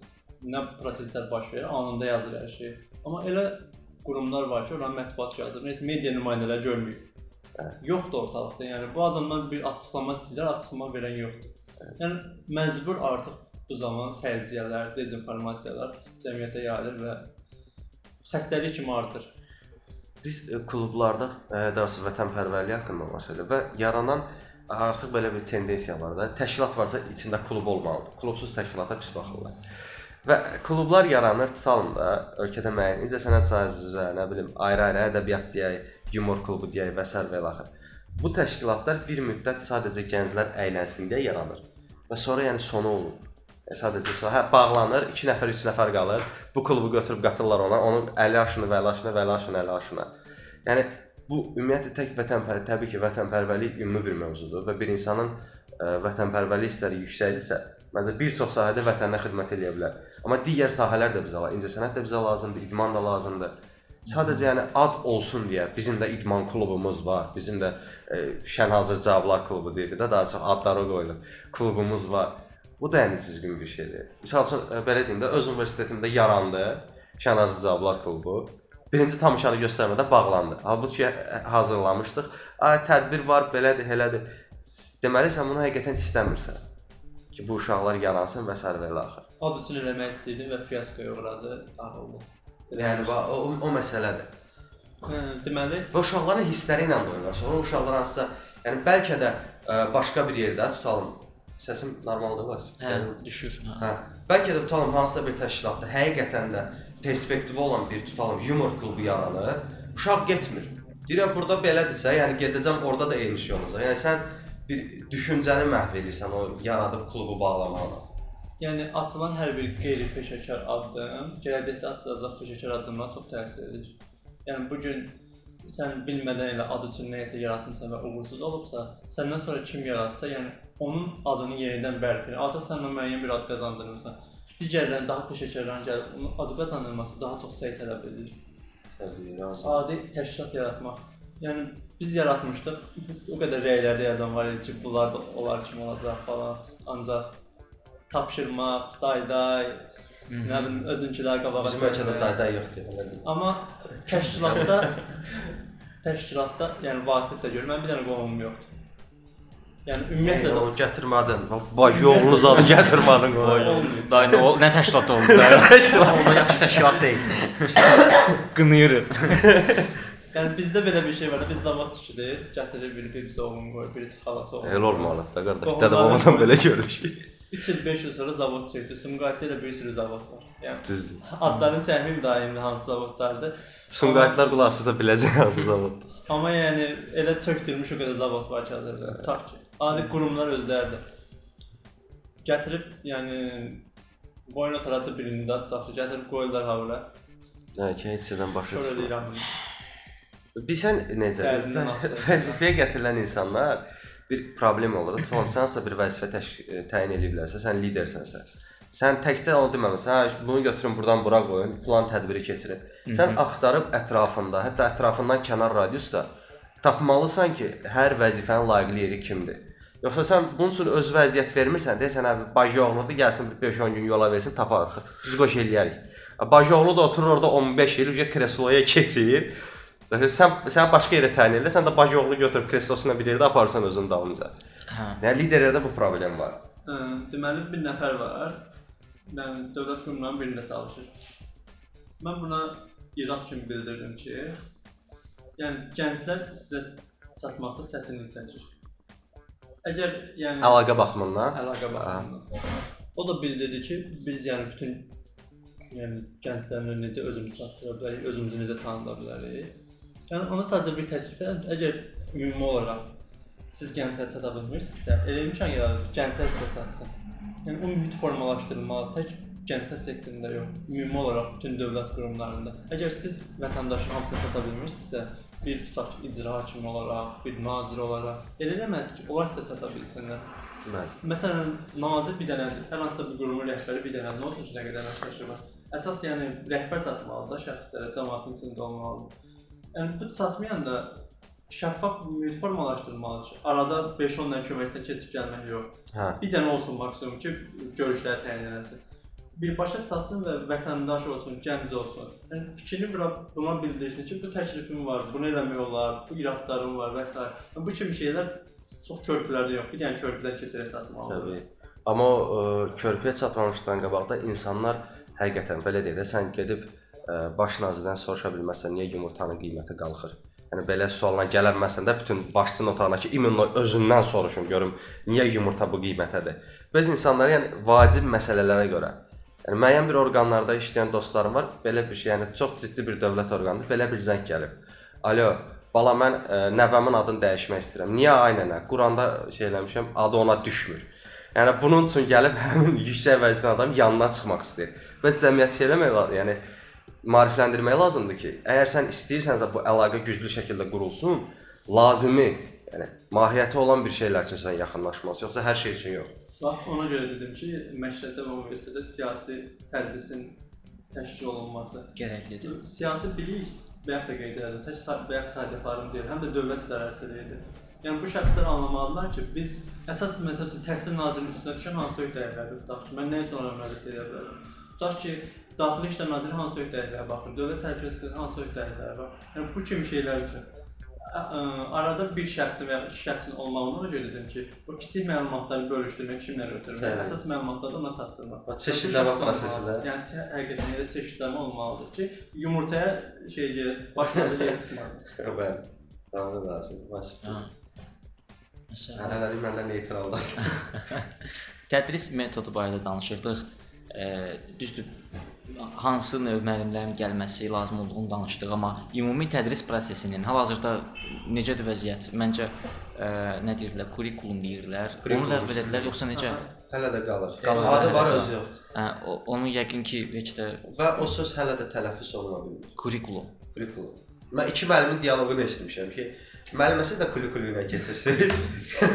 nə proseslər baş verir, anında yazır hər şeyi. Amma elə qurumlar var ki, oranın mətbuat katibi, heç media nümayəndələri görmür. Yoxdur ortalıqda. Yəni bu adamdan bir açıqlama istəyirlər, açıqlama verən yoxdur. Yəni məcbur artıq bu zaman fərziyyələr, dezinformasiyalar cəmiyyətə yayılır və xəstəlik kimi artır. Biz e, klublarda e, dərsə vətənpərvərlik haqqında danışırıq və yaranan artıq belə bir tendensiya var da. Təşkilat varsa içində klub olmalıdır. Klubsuz təşkilata pis baxırlar. Və klublar yaranır, tutalım da ölkədə müəyyən incəsənət sahəsi üzrə, nə bilim, ayrı-ayrı ədəbiyyat deyək, yumor klubu deyək və s. və ilaxır. Bu təşkilatlar bir müddət sadəcə gənclər əylənsin deyə yaranır. Və sonra yəni sonu olur. E, sadəcə sonra hə bağlanır, 2 nəfər, 3 nəfər qalır. Bu klubu götürüb qatırlar ona, onun 50 yaşını, 50 yaşını, 50 yaşını, 50 yaşını. Yəni bu ümumiyyətlə tək vətənpərvər, təbii ki, vətənpərvərlik ümumi bir mövzudur və bir insanın ə, vətənpərvərlik hissləri yüksəkdirsə, məncə bir çox sahədə vətənə xidmət edə bilər. Amma digər sahələr də bizə lazımdır. İncəsənət də bizə lazımdır, idman da lazımdır. Sadəcə yəni ad olsun deyə bizim də idman klubumuz var. Bizim də ə, Şənhazır Cavablar klubu deyilir də, daha çox adları qoyulur. Klubumuz var. Bu da yəni düzgün bir şeydir. Məsəl üçün ə, belə deyim də, öz universitetimdə yarandı Şənhazır Cavablar klubu. Birinci tamaşanı göstərmədən bağlandı. Halbuki ə, hazırlamışdıq. Ay tədbir var, belədir, elədir. Deməli sən bunu həqiqətən istəmirsən ki, bu uşaqlar yaransın və s. və ilə axır. Ad üçün eləmək istəyirdi və fiaskoya uğradı, dağıldı. Yəni o, o məsələdir. Hə, deməli, Və uşaqların hissləri ilə oynayırlar. Sonra uşaqlar hansısa, yəni bəlkə də ə, başqa bir yerdə tutalım. Səsim normaldır bəs. Hə, düşür. Hə. Hə. Bəlkə də tutalım hansısa bir təşkilatda həqiqətən də perspektivi olan bir tutalım yumor klubu yaranır. Uşaq getmir. Deyirəm burada belədirsə, yəni gedəcəm orada da eyni şey olacaq. Yəni sən bir düşüncəni məhv edirsən o yaradıb klubu bağlamaqla. Yəni atılan hər bir qeyri-peşəkar addım gələcəkdə atılacaq peşəkar addımdan çox təsir edir. Yəni bu gün sən bilmədən elə ad üçün nəyisə yaratmısan və uğursuz olubsa, səndən sonra kim yaratsa, yəni onun adını yenidən bərpa edir. Artıq sən ona müəyyən bir ad qazandırmısan. Digərlərin daha peşəkarların gəlib onun adı qazandırması daha çox səy tələb edir. Təbii, lazım. Adi təşkilat yaratmaq. Yəni biz yaratmışdıq. O qədər rəylərdə yazan var idi ki, bunlar da onlar kimi olacaq falan. Ancaq tapşırmaq, day-day, nə bilim özünkülər qabağa Bizim ölkədə çəkmək. dayda yoxdur. Amma təşkilatda təşkilatda, yəni vasitə görə mən bir dənə qohumum yoxdur. Yəni ümumiyyətlə də Onu gətirmədin. Bacı oğlunuz adı gətirmədin qoy. Day nə o nə təşkilat oldu da? Onda yaxşı təşkilat deyil. Qınıyırıq. [laughs] Yəni bizdə belə bir şey var da biz zavod tikir, gətirir biri birisi oğlunu qoyur, birisi xalası oğlunu. Elə olmalıdır da qardaş. Dədə babadan belə görmüşük. 3 il 5 il sonra zavod çəkdi. Sumqayıtda da bir sürü zavod var. Yəni Düzdür. adlarını çəkməyim daha indi hansı zavodlardır. Sumqayıtlar qulaq asırsa biləcək hansı zavod. Amma yəni elə çökdürmüş o qədər zavod var ki, hazırda. Tutaq ki, adi qurumlar özləri də gətirib, yəni qoyun otarası birini də tutaq ki, gətirib qoyurlar havura. Hə, yerdən başa deyirəm bunu. Bilsən necə? Vəzifəyə gətirilən insanlar bir problem olur. Tamam, sən hansısa bir vəzifə e, təyin ediblərsə, sən lidersənsə, sən təkcə onu deməmisən, hə, bunu götürün burdan bura qoyun, filan tədbiri keçirin. Sən axtarıb ətrafında, hətta ətrafından kənar radiusda tapmalısan ki, hər vəzifənin layiqli yeri kimdir. Yoxsa sən bunun üçün öz vəziyyət vermirsən, deyirsən hə, bacı oğludur, gəlsin bir 5-10 gün yola versin, taparıq. Biz qoş eləyərik. Bacı oğlu da oturur orada 15 il, ücə kresloya keçir. Sən sən başqa yerə təyin elə, sən də bacı oğlunu götürüb kreslosuna bir yerdə aparsan özünün dalınca. Hə. Yəni liderlərdə bu problem var. Hə, deməli bir nəfər var. Yəni dövlət qurumlarının birində çalışır. Mən buna irad kimi bildirdim ki, yəni gənclər sizə çatmaqda çətinlik çəkir. Əgər yəni Əlaqə baxımından. əlaqə baxımından. O da bildirdi ki, biz yəni bütün yəni gənclərlə necə özümüzü çatdıra bilərik, özümüzü necə tanıda bilərik. Yəni ona sadəcə bir təklif edirəm. Əgər ümumi olaraq siz gənclərə çata bilmirsinizsə, elə imkan yaradır, gənclər sizə çatsın. Yəni o mühit formalaşdırılmalı, tək gənclər sektorunda yox, ümumi olaraq bütün dövlət qurumlarında. Əgər siz vətəndaşın hamısına çata bilmirsinizsə, bir tutaq icra hakimi olaraq, bir nazir olaraq, elə deməz ki, onlar sizə çata bilsinlər. Mən. Məsələn, nazir bir dənədir. Hər hansısa bir qurumun rəhbəri bir dənədir. Nə olsun ki, nə qədər məşğul. Əsas yəni rəhbər çatmalıdır da şəxslərə, cəmaətin içində olmalıdır. Yəni bu çatmayanda şəffaf mühit formalaşdırılmalıdır ki, arada 5-10 dənə köməkçidən keçib gəlmək yox. Hə. Bir dənə olsun maksimum ki, görüşlər təyin edilsin. Birbaşa çatsın və vətəndaş olsun, gənc olsun. Yəni fikrini bura buna bildirsin ki, bu təklifim var, bunu eləmək olar, bu iradlarım var və s. Yəni, bu kimi şeylər çox körpülərdə yox. Bir dənə körpülər keçirə çatmalıdır. Təbii. Amma ə, körpüyə çatmamışdan qabaq da insanlar həqiqətən belə deyək də sən gedib baş nazirdən soruşa bilməsən niyə yumurtanın qiyməti qalxır? Yəni belə sualla gələnməsən də bütün başçının otağındakı immunlo özündən soruşun görüm niyə yumurta bu qiymətədir. Biz insanlara yəni vacib məsələlərə görə Yəni müəyyən bir orqanlarda işləyən dostlarım var. Belə bir şey, yəni çox ciddi bir dövlət orqanıdır. Belə bir zəng gəlib. Alo, bala mən ə, nəvəmin adını dəyişmək istəyirəm. Niyə ay nənə? Quranda şey eləmişəm, adı ona düşmür. Yəni bunun üçün gəlib [laughs] həmin yüksək vəzifəli adam yanına çıxmaq istəyir. Və cəmiyyət şey eləmək yəni maarifləndirmək lazımdır ki, əgər sən istəyirsənsə bu əlaqə güclü şəkildə qurulsun, lazımi, yəni mahiyyəti olan bir şeylər üçün sən yaxınlaşmalısın, yoxsa hər şey üçün yox. Bax ona görə dedim ki, məktəbdə və universitetdə siyasi tədrisin təşkil olunması Gərəklidir. siyasi bilik bayaq da qeyd etdim, tək bayaq saydıqlarım deyil, həm də dövlət idarəçiliyidir. Yəni bu şəxslər anlamalılar ki, biz əsas məsəl üçün təhsil nazirinin üstünə düşən hansı öhdəliklərdir tutaq ki, mən nə üçün ona müraciət edə bilərəm? Tutaq ki, Daxili İşlər Naziri hansı öhdəliklərə baxır, Dövlət Təhlükəsizliyi hansı öhdəliklərə baxır. Yəni bu kimi şeylər üçün arada bir şəxsin və ya iki şəxsin olmağına görə dedim ki, o kiçik məlumatları bölüşdürmək, kimlərə ötürmək, əsas məlumatları ona çatdırmaq. O çeşidləmə Bu şəxs prosesi də. olmalıdır. Yəni həqiqətən elə çeşidləmə olmalıdır ki, yumurtaya şey gəlir, başqa şey çıxmasın. [laughs] Bəli. Tamam lazım. Məsəl. Ha. Məsələn, Hələlik məndə neytraldır. [laughs] tədris metodu barədə danışırdıq. E, düzdür, hansı növ müəllimlərin gəlməsi lazım olduğunu danışdıq, amma ümumi tədris prosesinin hal-hazırda necədir vəziyyət? Məncə e, nə deyirlər, kurikulum deyirlər. Onu Kurikulum ləğv edədilər yoxsa necə? Hələ də qalır. Qalır, Adı var, də özü yoxdur. Hə, o- onu yəqin ki, heç də Və o söz hələ də tələffüz oluna bilmir. kurikulum. Kurikulum. Mən iki müəllimin dialoqunu eşitmişəm ki, müəlliməsi də kulikulu ilə keçirsiniz.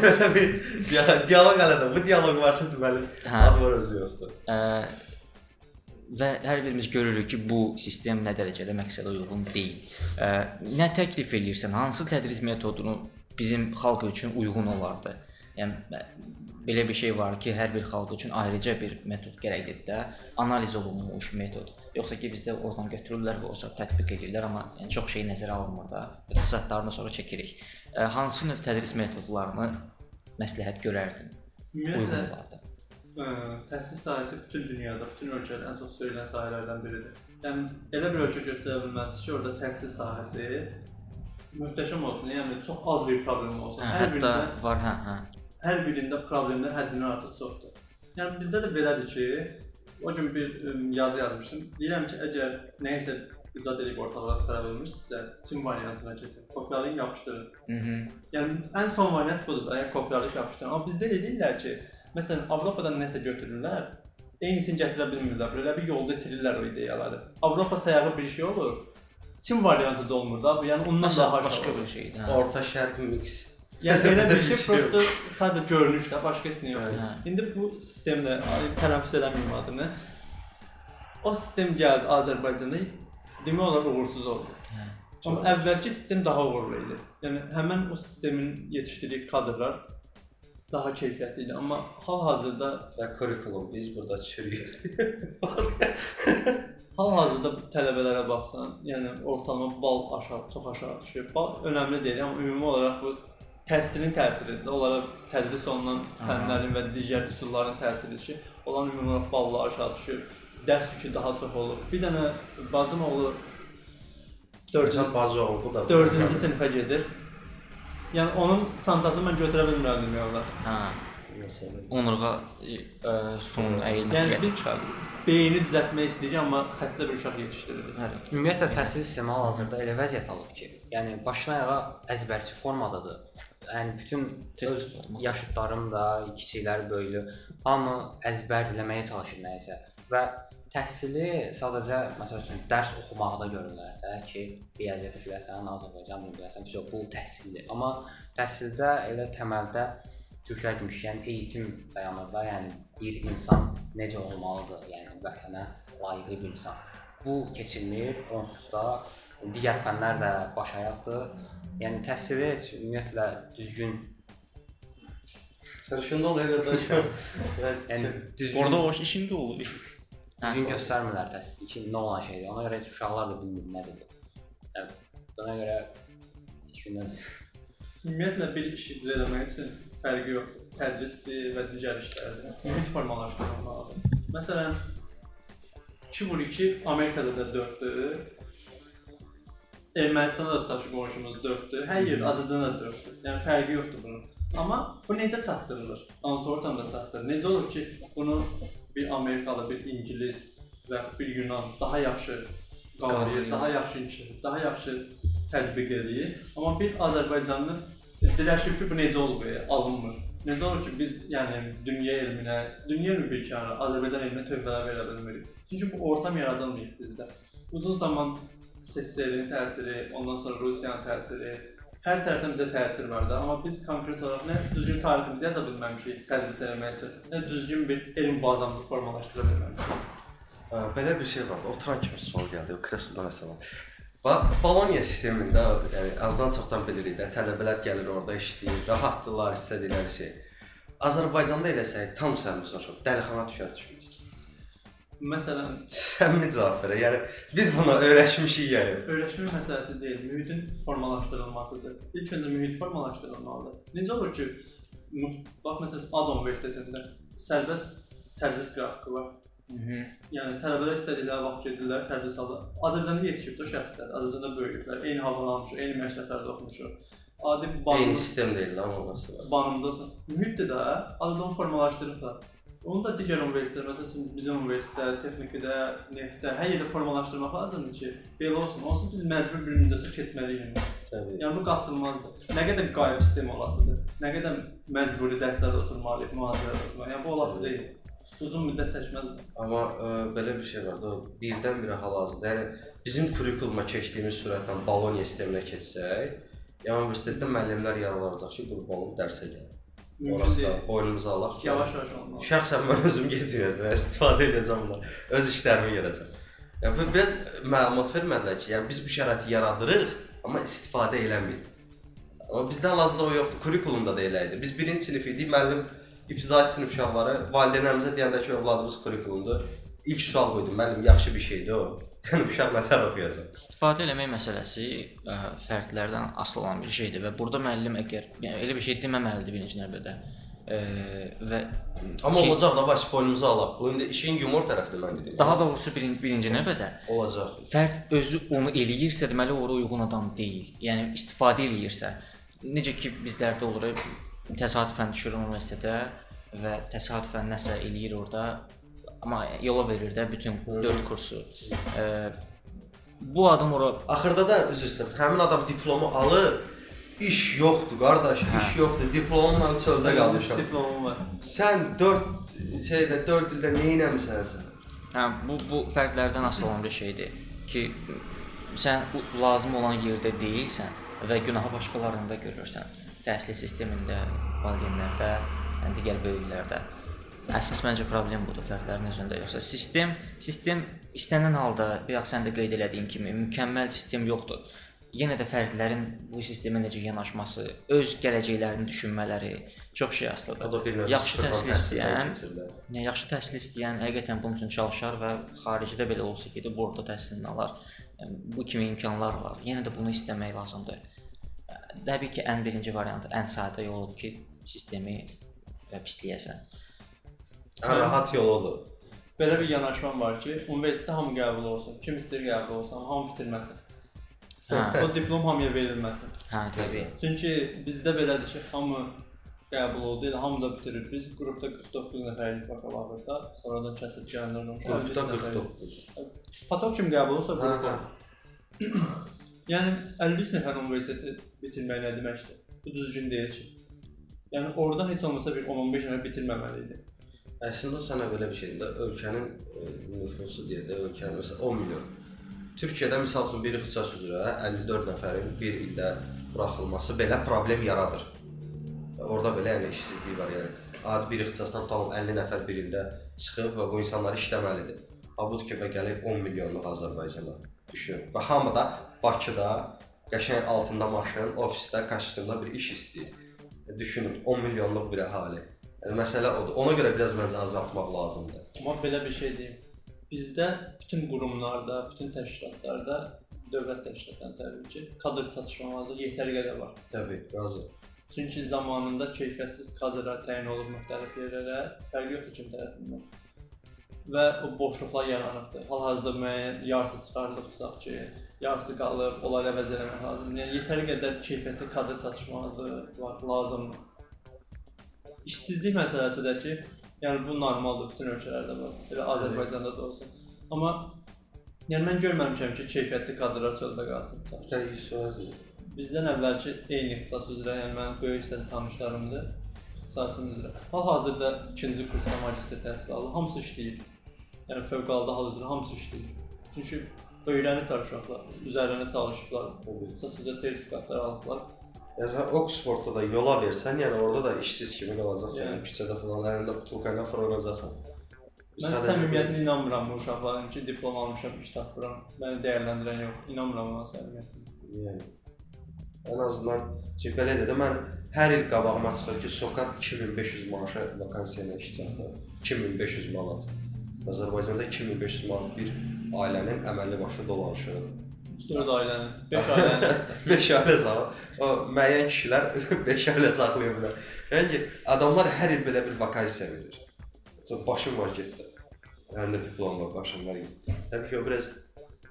Belə bir dia- dialoq hələ də. Bu dialoq varsa deməli Hə. adı var, özü yoxdur. Ə, və hər birimiz görürük ki, bu sistem nə dərəcədə məqsədə uyğun deyil. Nə təklif eləyirsən? Hansı tədris metodunu bizim xalq üçün uyğun olardı? Yəni belə bir şey var ki, hər bir xalq üçün ayrıca bir metod gərəkdir də, analiz olunmuş metod. Yoxsa ki, bizdə oradan götürürlər və o sonra tətbiq edirlər, amma yəni çox şey nəzərə alınmır da. Fəsadlarını sonra çəkirik. Hansı növ tədris metodlarını məsləhət görərdin? Ümumiyyətlə təhsil sahəsi bütün dünyada, bütün ölkələrdə ən çox söyülən sahələrdən biridir. Yəni elə bir ölkə göstərə bilməz ki, orada təhsil sahəsi möhtəşəm olsun, yəni çox az bir problem olsun. Hə, hər hətta birində var, hə, hə. hər birində problemlər həddindən artıq çoxdur. Yəni bizdə də belədir ki, o gün bir yazı yazmışdım. Deyirəm ki, əgər nəyisə icad edib ortalığa çıxara bilmirsinizsə, Çin variantına keçin. Kopyalayın, yapışdırın. Mhm. Yəni ən son variant budur da, yəni kopyalayıb yapışdırın. Amma bizdə deyirlər ki, məsələn, Avropadan nəsə götürürlər, eynisini gətirə bilmirlər. Belə bir yolda itirirlər o ideyaları. Avropa sayağı bir şey olur. Çin variantı da olmur da, bu yəni ondan Məsələn, daha aşağı başqa olur. bir şeydir. Hə. Orta şərq mix. Yəni elə bir [laughs] Bir şey prosta sadə görünüşlə başqasını yox. Hə. İndi bu sistemlə ay, tələffüz eləməyim adını. O sistem gəldi Azərbaycanda demək olar uğursuz oldu. Hə. Amma əvvəlki sistem daha uğurlu idi. Yəni həmin o sistemin yetişdirdiyi kadrlar daha keyfiyyətli idi. Amma hal-hazırda Və kurikulum biz burada çürüyür. [laughs] hal-hazırda tələbələrə baxsan, yəni ortalama bal aşağı, çox aşağı düşür. Bal önəmli deyil, amma ümumi olaraq bu təhsilin təsiridir. Onlara tədris olunan fənlərin və digər üsulların təsiridir ki, olan ümumi olaraq ballar aşağı düşür. Dərs yükü daha çox olur. Bir dənə bacım oğlu 4-cü Sən bacı oğlu da. 4-cü sinifə gedir. Yəni onun çantasını mən götürə bilmirəm demək olar. Hə. Məsələn. Onurğa ə, ə, stolun əyilməsi Yəni gətirib çıxarır. Beyni düzəltmək istəyirik, amma xəstə bir uşaq yetişdiririk. Bəli. Ümumiyyətlə təhsil sistemi hal-hazırda elə vəziyyət alıb ki, yəni başdan ayağa əzbərçi formadadır. Yəni bütün öz yaşıdlarım da, kiçiklər, böyüklü hamı əzbərləməyə çalışır nəyisə və təhsili sadəcə məsəl üçün dərs oxumaqda görürlər də ki, riyaziyyat biləsən, Azərbaycan dilini biləsən, vəsə bu təhsildir. Amma təhsildə elə təməldə Türklər demişkən eğitim dayanır da, yəni bir insan necə olmalıdır, yəni vətənə layiqli bir insan. Bu keçilmir, onsuz da digər fənlər də baş ayaqdır. Yəni təhsili heç ümumiyyətlə düzgün, Sarışın ol qardaş. [laughs] [laughs] yəni düzgün Orada o işin də olur. Düzgün göstərmirlər təhsili ki, nə olan şeydir. Ona görə heç uşaqlar da bilmir nədir. Yəni buna görə heç gündən Ümumiyyətlə bir iş icra etmək üçün fərqi yoxdur. Tədrisdir və digər işlərdir. Mühit formalaşdırılmalıdır. Məsələn, 2 vur 2 Amerikada da 4-dür. Ermənistanda da tutaq ki, qonşumuz 4-dür. Hər yer Azərbaycanda da 4-dür. Yəni fərqi yoxdur bunun. Amma bu necə çatdırılır? Hansı ortamda çatdırılır? Necə olur ki, bunu bir Amerikalı, bir İngilis və bir Yunan daha yaxşı qavrayır, daha yaxşı inkişaf, daha yaxşı tətbiq edir. Amma bir Azərbaycanlı diləşir ki, bu necə olur belə alınmır. Necə olur ki, biz yəni dünya elminə, dünya elmi bir kənara Azərbaycan elminə tövbələr verə bilmirik. Çünki bu ortam yaradılmayıb bizdə. Uzun zaman SSR-in təsiri, ondan sonra Rusiyanın təsiri, hər tərəfdən bizə təsir var da, amma biz konkret olaraq nə düzgün tariximizi yaza bilməmişik tədris etmək üçün, nə düzgün bir elm bazamızı formalaşdıra bilməmişik. Belə bir şey var. Oturan kimi sual gəldi. O kresloda nəsə var. Ba Boloniya sistemində, yəni azdan çoxdan bilirik də, tələbələr gəlir orada işləyir, rahatdılar, istədikləri şey. Azərbaycanda eləsək, tam soruşaq, dəlixana düşər düşmüş. Məsələn, Səmimi cavab ver. Yəni biz buna öyrəşmişik yəni. öyrəşmə məsələsi deyil, mühitin formalaşdırılmasıdır. İlk öncə mühit formalaşdırılmalıdır. Necə olur ki, bax məsələn, AD Universitetində sərbəst tədris qrafiki var. Mhm. Yəni tələbələr istədikləri vaxt gedirlər, tədris alırlar. Azərbaycanda yetişib də şəxslər, Azərbaycanda böyüyüblər, eyni havalanmışıq, eyni məktəblərdə oxumuşuq. Adi Eyni banımız, sistem deyil lan olması var. banımdasan. Mühitdə də adını formalaşdırıblar. Onu da digər universitetlər, məsələn bizim universitetdə, texnikdə, neftdə, hər yerdə formalaşdırmaq lazımdır ki, belə olsun. Onsuz biz məcbur bir müddət sonra keçməliyik. Təbii. Yəni bu qaçılmazdır. Nə qədər qayıb sistem olasıdır, nə qədər məcburi dərslərdə oturmalıyıq, mühazirədə oturmalıyıq. Yəni bu olası deyil. Uzun müddət çəkməz. Amma ə, belə bir şey var da, birdən-birə hal-hazırda, yəni bizim kurikuluma keçdiyimiz sürətlə Boloniya sisteminə keçsək, yəni universitetdə müəllimlər yaralanacaq ki, qurban olum dərsə gəl. Orası da boynumuza alaq Yavaş-yavaş olmalı. Şəxsən mən özüm getməyəcəm, və istifadə edəcəm bundan. Öz işlərimi görəcəm. Yəni bu biraz məlumat vermədilər ki, yəni biz bu şəraiti yaradırıq, amma istifadə eləmirik. Amma bizdə hal-hazırda o yoxdur. Kurikulumda da elə idi. Biz birinci sinif idik, müəllim ibtidai sinif uşaqları valideynlərimizə deyəndə ki, övladımız kurikulumdur. İlk sual qoydum, müəllim yaxşı bir şeydir o. [laughs] Yəni uşaq nətər oxuyacaq? İstifadə eləmək məsələsi ə, fərdlərdən asılı olan bir şeydir və burada müəllim əgər yəni elə bir şey deməməlidir birinci növbədə. Ə, və Amma ki, olacaq da baş boynumuza alaq. Bu indi işin yumor tərəfidir mən dedim. daha doğrusu birinci, birinci növbədə olacaq. fərd özü onu eləyirsə, deməli ora uyğun adam deyil. Yəni istifadə eləyirsə, necə ki bizlərdə olur, təsadüfən düşür universitetə və təsadüfən nəsə eləyir orada, amma yola verir də bütün 4 kursu. Ə, bu adam ora Axırda da üzr istəyirəm. Həmin adam diplomu alır. İş yoxdur qardaş, Hə. iş yoxdur. Diplomla çöldə qalmışam. diplomum var. Sən 4 şeydə 4 ildə nə etmisən sən? Hə, bu bu fərdlərdən asılı olan bir şeydir ki, sən lazım olan yerdə deyilsən və günahı başqalarında görürsən. Təhsil sistemində, valideynlərdə, yəni digər böyüklərdə. Əsas məncə problem budur fərdlərin özündə yoxsa sistem, sistem istənilən halda, bayaq sən də qeyd elədiyin kimi mükəmməl sistem yoxdur. Yenə də fərdlərin bu sistemə necə yanaşması, öz gələcəklərini düşünmələri çox şey asılıdır. Yaxşı təhsil istəyən. Yəni yaxşı təhsil istəyən həqiqətən bunun üçün çalışar və xaricdə belə olsa gedib burada təhsilini alar. Bu kimi imkanlar var. Yenə də bunu istəmək lazımdır. Təbii ki, ən birinci variant, ən sadə yoludur ki, sistemi və Ən rahat yolu odur. Belə bir yanaşmam var ki, universitetə hamı qəbul olsun. Kim istəyir qəbul olsun, hamı bitirməsin. Hə. O diplom hamıya verilməsin. Hə, təbii. Çünki bizdə belədir ki, hamı qəbul oldu, elə hamı da bitirir. Biz qrupda 49 nəfərlik vakalardır da, sonradan kəsib gələnlər olmuş. Qrupda 53 nəfərlik. 49. Patok kim qəbul olsa Hə, qrup hə. olur. Yəni 53 nəfər universiteti bitirmək nə deməkdir? Bu düzgün deyil ki. Yəni oradan heç olmasa bir 10-15 nəfər bitirməməli idi. Əslində sənə belə bir şeydir də, ölkənin e, nüfusu deyə də ölkənin məsələn 10 milyon. Türkiyədə məsəl üçün bir ixtisas üzrə 54 nəfərin bir ildə buraxılması belə problem yaradır. Orada belə yəni işsizlik var yəni. Adi bir ixtisasdan tam 50 nəfər bir ildə çıxıb və bu insanlar işləməlidir. Abud kimi gəlib 10 milyonluq Azərbaycana düşür. Və hamı da Bakıda qəşəng altında maşın, ofisdə, kostyumda bir iş istəyir. Düşünün 10 milyonluq bir əhali. Yəni məsələ odur. Ona görə biraz məncə azaltmaq lazımdır. Amma belə bir şey deyim. Bizdə bütün qurumlarda, bütün təşkilatlarda dövlət işlətən təbii ki, kadr çatışmamazlığı yetəri qədər var. Təbii, razı. Çünki zamanında keyfiyyətsiz kadrlar təyin olunub müxtəlif yerlərə, fərqi yoxdur kim tərəfindən. Və o boşluqlar yaranıbdır. Hal-hazırda müəyyən yarısı çıxarılıb tutaq ki, yarısı qalıb, onları əvəz eləmək lazımdır. Yəni yetəri qədər keyfiyyətli kadr çatışmazlığı var, lazımdır. İşsizlik məsələsi də ki, yəni bu normaldır, bütün ölkələrdə var. Elə Azərbaycanda da olsun. Amma yəni mən görməmişəm ki, keyfiyyətli kadrlar çöldə qalsın. ki. Təbii, yüz Bizdən əvvəlki eyni ixtisas üzrə, yəni mənim böyük hissəsi tanışlarımdır ixtisasım üzrə. Hal-hazırda ikinci kursda magistr təhsil alır, hamısı işləyir. Yəni fövqəladə hal üzrə hamısı işləyir. Çünki öyrəniblər uşaqlar, üzərində çalışıblar, ixtisas üzrə sertifikatlar alıblar. Yəni sən Oxfordda da yola versən, yəni orada da işsiz kimi qalacaqsan. Yəni. Küçədə falan əlində butulka ilə fırlanacaqsan. Mən səmimiyyətlə inanmıram bu uşaqların ki, diplom almışam, iş tapıram. Məni dəyərləndirən yox, inanmıram ona səmimiyyətlə. Yəni ən azından belə də mən hər il qabağıma çıxır ki, Sokat 2500 maaşa vakansiya ilə iş çatdı. 2500 manat. Azərbaycanda 2500 manat bir ailənin əməlli başlı dolanışığı. 3-4 ailənin, 5 ailənin 5 ailə saxla. O müəyyən kişilər 5 ailə saxlaya bilər. Yəni ki, adamlar hər il belə bir vakansiya verir. Çox başım var getdi. Əlimdə diplom var, başım var getdi. Təbii ki, o biraz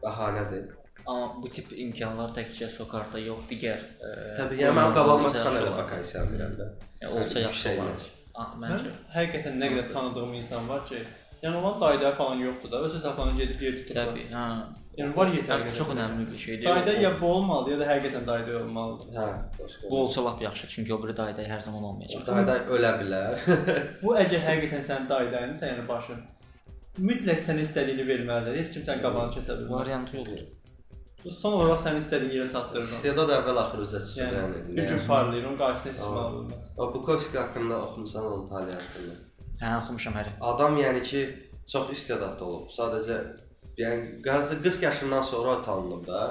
bəhanədir. Amma bu tip imkanlar təkcə Sokarda yox, digər ə, Təbii, yəni mənim qabağıma çıxan elə yaxşı vakansiya verirəm də. Yəni, olsa yaxşı olar. Məncə. həqiqətən nə qədər tanıdığım insan var ki, yəni onun dayıda falan yoxdur da, öz hesablarına gedib yer tutublar. Təbii, hə. Yəni var yetər Hə, çox önəmli bir şeydir. Dayıda O- ya bu olmalı ya da həqiqətən dayıda olmalıdır. Hə, başqa. bu olsa lap yaxşı, çünki o biri dayda hər zaman olmayacaq. Dayda ölə bilər. Bu əgər həqiqətən sənin dayıdayınsa, yəni başın mütləq sənə istədiyini verməlidir. Heç kim sənin qabağını kəsə bilməz. Variantı yoxdur. Bu son olaraq sənin istədiyin yerə çatdırır. İstedad əvvəl axır üzə çıxır yəni. Yəni yəni. bir gün parlayır, onun qarşısına heç kim ala bilməz. O Bukovski haqqında oxumusan onun taliyi haqqında. Hə, oxumuşam hələ. Adam yəni ki, çox istedadlı olub. Sadəcə yəni qarşı 40 yaşından sonra tanınıb da.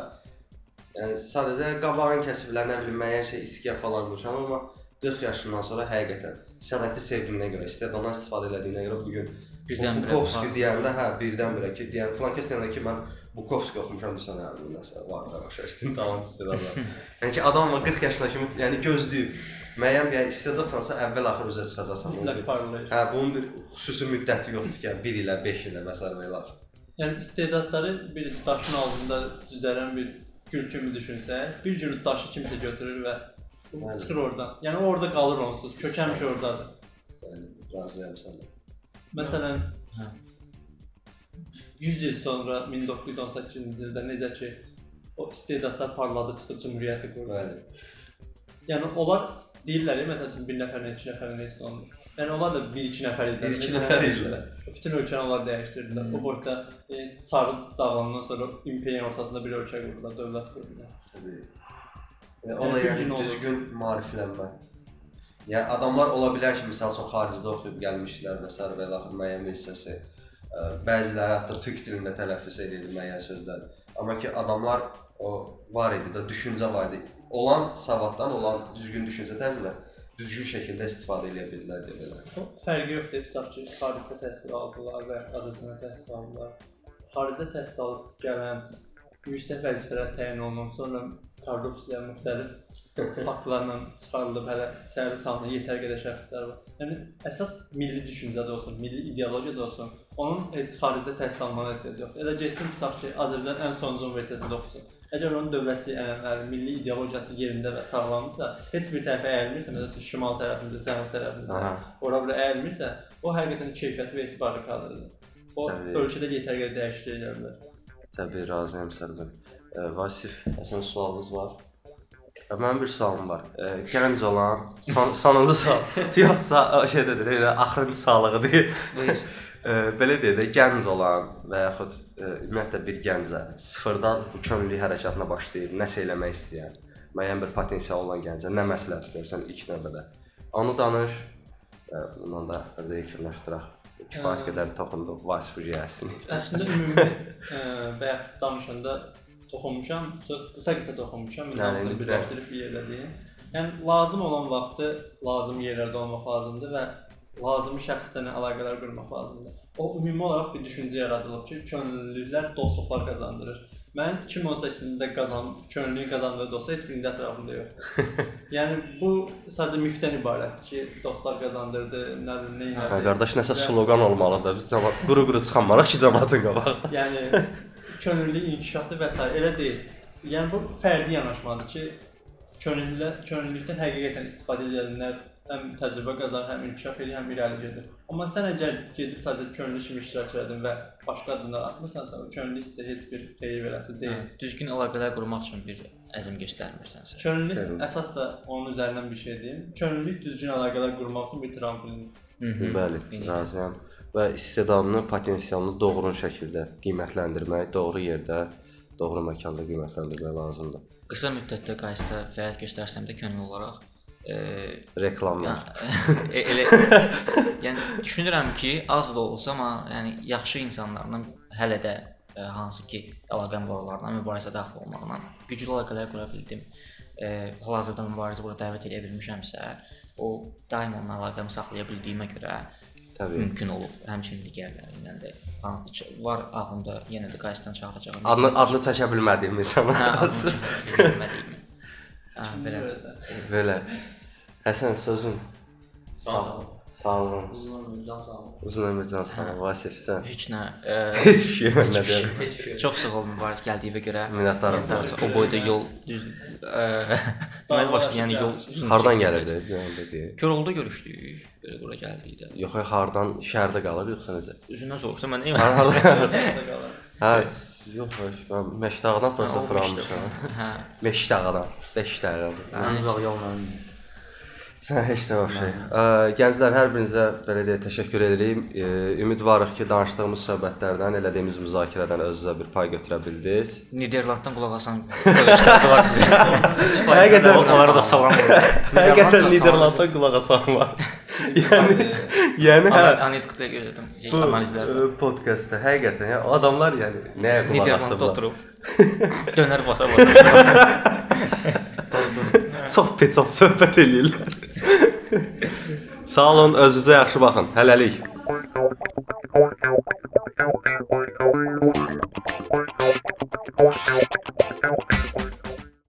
Yəni sadəcə qabağın kəsiblər, nə bilim, müəyyən şey iskiyə falan qoşan, amma 40 yaşından sonra həqiqətən sənəti sevdiyinə görə, istedaddan istifadə etdiyinə görə bu gün Birdən-birə Bukovski deyəndə, hə, birdən-birə ki, deyən falan kəs deyəndə ki, mən Bukovski oxumuşam desən, hə, bu nəsə var da başa düşdün, tamam istedadlar. [laughs] yəni ki, adam var 40 yaşına kimi, yəni gözləyib müəyyən bir istedadsansa əvvəl axır üzə çıxacaqsan. Hə, bunun bir xüsusi müddəti yoxdur ki, 1 ilə, 5 ilə və s. ilə. Yəni istedadları bir daşın altında düzələn bir gül kimi düşünsək, bir gün daşı kimsə götürür və Bəli. çıxır oradan. Yəni orada qalır onsuz. Kök həmişə ordadır. Yəni razıyam səndən. Məsələn, Hə. 100 il sonra 1918-ci ildə necə ki o istedadlar parladı çıxdı cümhuriyyəti qurdu. Bəli. Yəni onlar deyirlər, məsəl üçün bir nəfərlə, iki nəfərlə heç olmur. Yəni onlar da 1-2 nəfər idilər. Bir-iki Məsələn, nəfər idilər. Bütün ölkəni onlar dəyişdirdilər. Hmm. O boyda e, sarı dağılandan sonra imperiyanın ortasında bir ölkə qurdular, dövlət qurdular. Təbii. Yəni, o Yəni da bir yəni olur. düzgün maariflənmə. Yəni adamlar ola bilər ki, məsəl üçün xaricdə oxuyub gəlmişlər və s. və yaxud müəyyən bir hissəsi ə, bəziləri hətta türk dilində tələffüz edirdi müəyyən sözlər. Amma ki adamlar o var idi də düşüncə var idi. Olan savaddan, olan düzgün düşüncə tərzindən düzgün şəkildə istifadə edə bildilər. O fərqi yoxdur, tutaq ki, xaricdə təhsil aldılar və Azərbaycanda təhsil aldılar. Xaricdə təhsil alıb gələn yüksək vəzifələr təyin olunan, sonra korrupsiya müxtəlif faktlarla çıxarılıb hələ içəri salınan yetər qədər şəxslər var. Yəni əsas milli düşüncədə olsun, milli ideologiyada olsun, onun heç xaricdə təhsil almağa ehtiyac yoxdur. Elə getsin tutaq ki, Azərbaycan ən sonuncu universitetində oxusun. Əgər onun dövlətçi ənənələri, milli ideologiyası yerində və sağlamdırsa, heç bir tərəfə əyilmirsə, məsələn, şimal tərəfimizə, cənub tərəfimizə, Aha. ora bura əyilmirsə, o həqiqətən keyfiyyətli və etibarlı kadrdır. O Təbii. ölkədə yetər qədər dəyişiklik edə bilər. Təbii razıyam səndən. Vasif, əsən sualınız var? Mənim bir sualım var. E, gənc olan, son, sonuncu sual. [laughs] Yoxsa şeydədir, elə axırıncı sualığıdır. Buyur. Belə deyək də, gənc olan və yaxud ümumiyyətlə bir gəncə sıfırdan bu könüllü hərəkatına başlayıb nəsə eləmək istəyən, müəyyən bir potensial olan gəncə nə məsləhət görsən ilk növbədə? Onu danış. Bundan da zəifləşdirək. Kifayət qədər toxunduq Vasif Hüceyyəsini. Əslində ümumi bayaq danışanda toxunmuşam, söz qısa-qısa toxunmuşam, indi birləşdirib bir yerdə deyim. Yəni lazım olan vaxtı lazım yerlərdə olmaq lazımdır və lazımi şəxslərlə əlaqələr qurmaq lazımdır. O ümumi olaraq bir düşüncə yaradılıb ki, könüllülər dostluqlar qazandırır. Mən 2018-də qazan, könüllü qazandığı dostlar heç birində ətrafımda yoxdur. [laughs] yəni bu sadəcə mifdən ibarətdir ki, dostlar qazandırdı, nə nə Hə, elədi. qardaş nəsə sloqan olmalıdır. Biz cəmaət quru-quru çıxanmarıq ki, cəmaətin qabaq. [laughs] Yəni könüllü inkişafı və s. elə deyil. Yəni bu fərdi yanaşmadır ki, könüllü könüllülükdən həqiqətən istifadə edənlər həm təcrübə qazanır, həm inkişaf edir, həm irəli gedir. Amma sən əgər gedib sadəcə könüllü kimi iştirak edin və başqa addımlar atmırsansa, o könüllü sizə heç bir xeyir verəsi deyil. Hə, düzgün əlaqələr qurmaq üçün bir əzm göstərmirsənsə. Təbii. əsas da onun üzərindən bir şey deyim. Könüllülük düzgün əlaqələr qurmaq üçün bir trampolindir. Bəli, razıyam. Və istedadını, potensialını doğru şəkildə qiymətləndirmək, doğru yerdə, doğru məkanda qiymətləndirmək lazımdır. Qısa müddətdə qaysda fəaliyyət göstərsəm də könüllü olaraq e, Reklamlar. yəni, elə yəni düşünürəm ki, az da olsa, amma yəni yaxşı insanlarla hələ də e, hansı ki əlaqəm var onlarla mübarizə daxil olmaqla güclü əlaqələr qura bildim. E, hal-hazırda mübarizə bura dəvət edə bilmişəmsə, o daim onunla əlaqəmi saxlaya bildiyimə görə Təbii. mümkün olub. Həmçinin digərləri ilə də var ağlımda yenə də qaysdan çağıracağım. Adını adını çəkə bilmədiyim hə, insanlar. adını bilmədiyimi. Hə, belə. Belə. Həsən sözün Sağ ol. Sağ olun. Uzun ömür, can sağ ol. Uzun ömür can sağ ol. Vasif sən. Heç nə. E, Heç bir şey nə Heç bir şey. Heç bir şey. Çox sağ ol mübariz gəldiyinə görə. Minnətdaram. O boyda yol düz deməli başlayan yol Hardan gəlirdi? anda deyək. Korolda görüşdük. Belə bura gəldik də. Yox, hardan şəhərdə qalır yoxsa necə? Üzündən soruşsa mən Hardan? Orada qalır. Hə, yox, mən Məşdağdan o fıranmışam. Hə. Məşdağdan, 5 dəqiqə. Mən uzaq yolla. Sən heç də vəbşə. Gənclər hər birinizə belə deyə təşəkkür edirik. Ümidvarıq ki, danışdığımız söhbətlərdən, elədiyimiz müzakirədən özünüzə bir pay götürə bildiniz. Niderlanddan qulaq asan [laughs] Həqiqətən- onlara da salam. Həqiqətən Niderlandda qulaq asan var. [laughs] yəni, yəni hə. Şey, Bu analizlərdə. ə, podkastda həqiqətən ya adamlar yəni nəyə qulaq Niderlandda asıblar? oturub [laughs] dönər basa basa. Çox peçat söhbət eləyirlər. Sağ olun, özünüzə yaxşı baxın. Hələlik.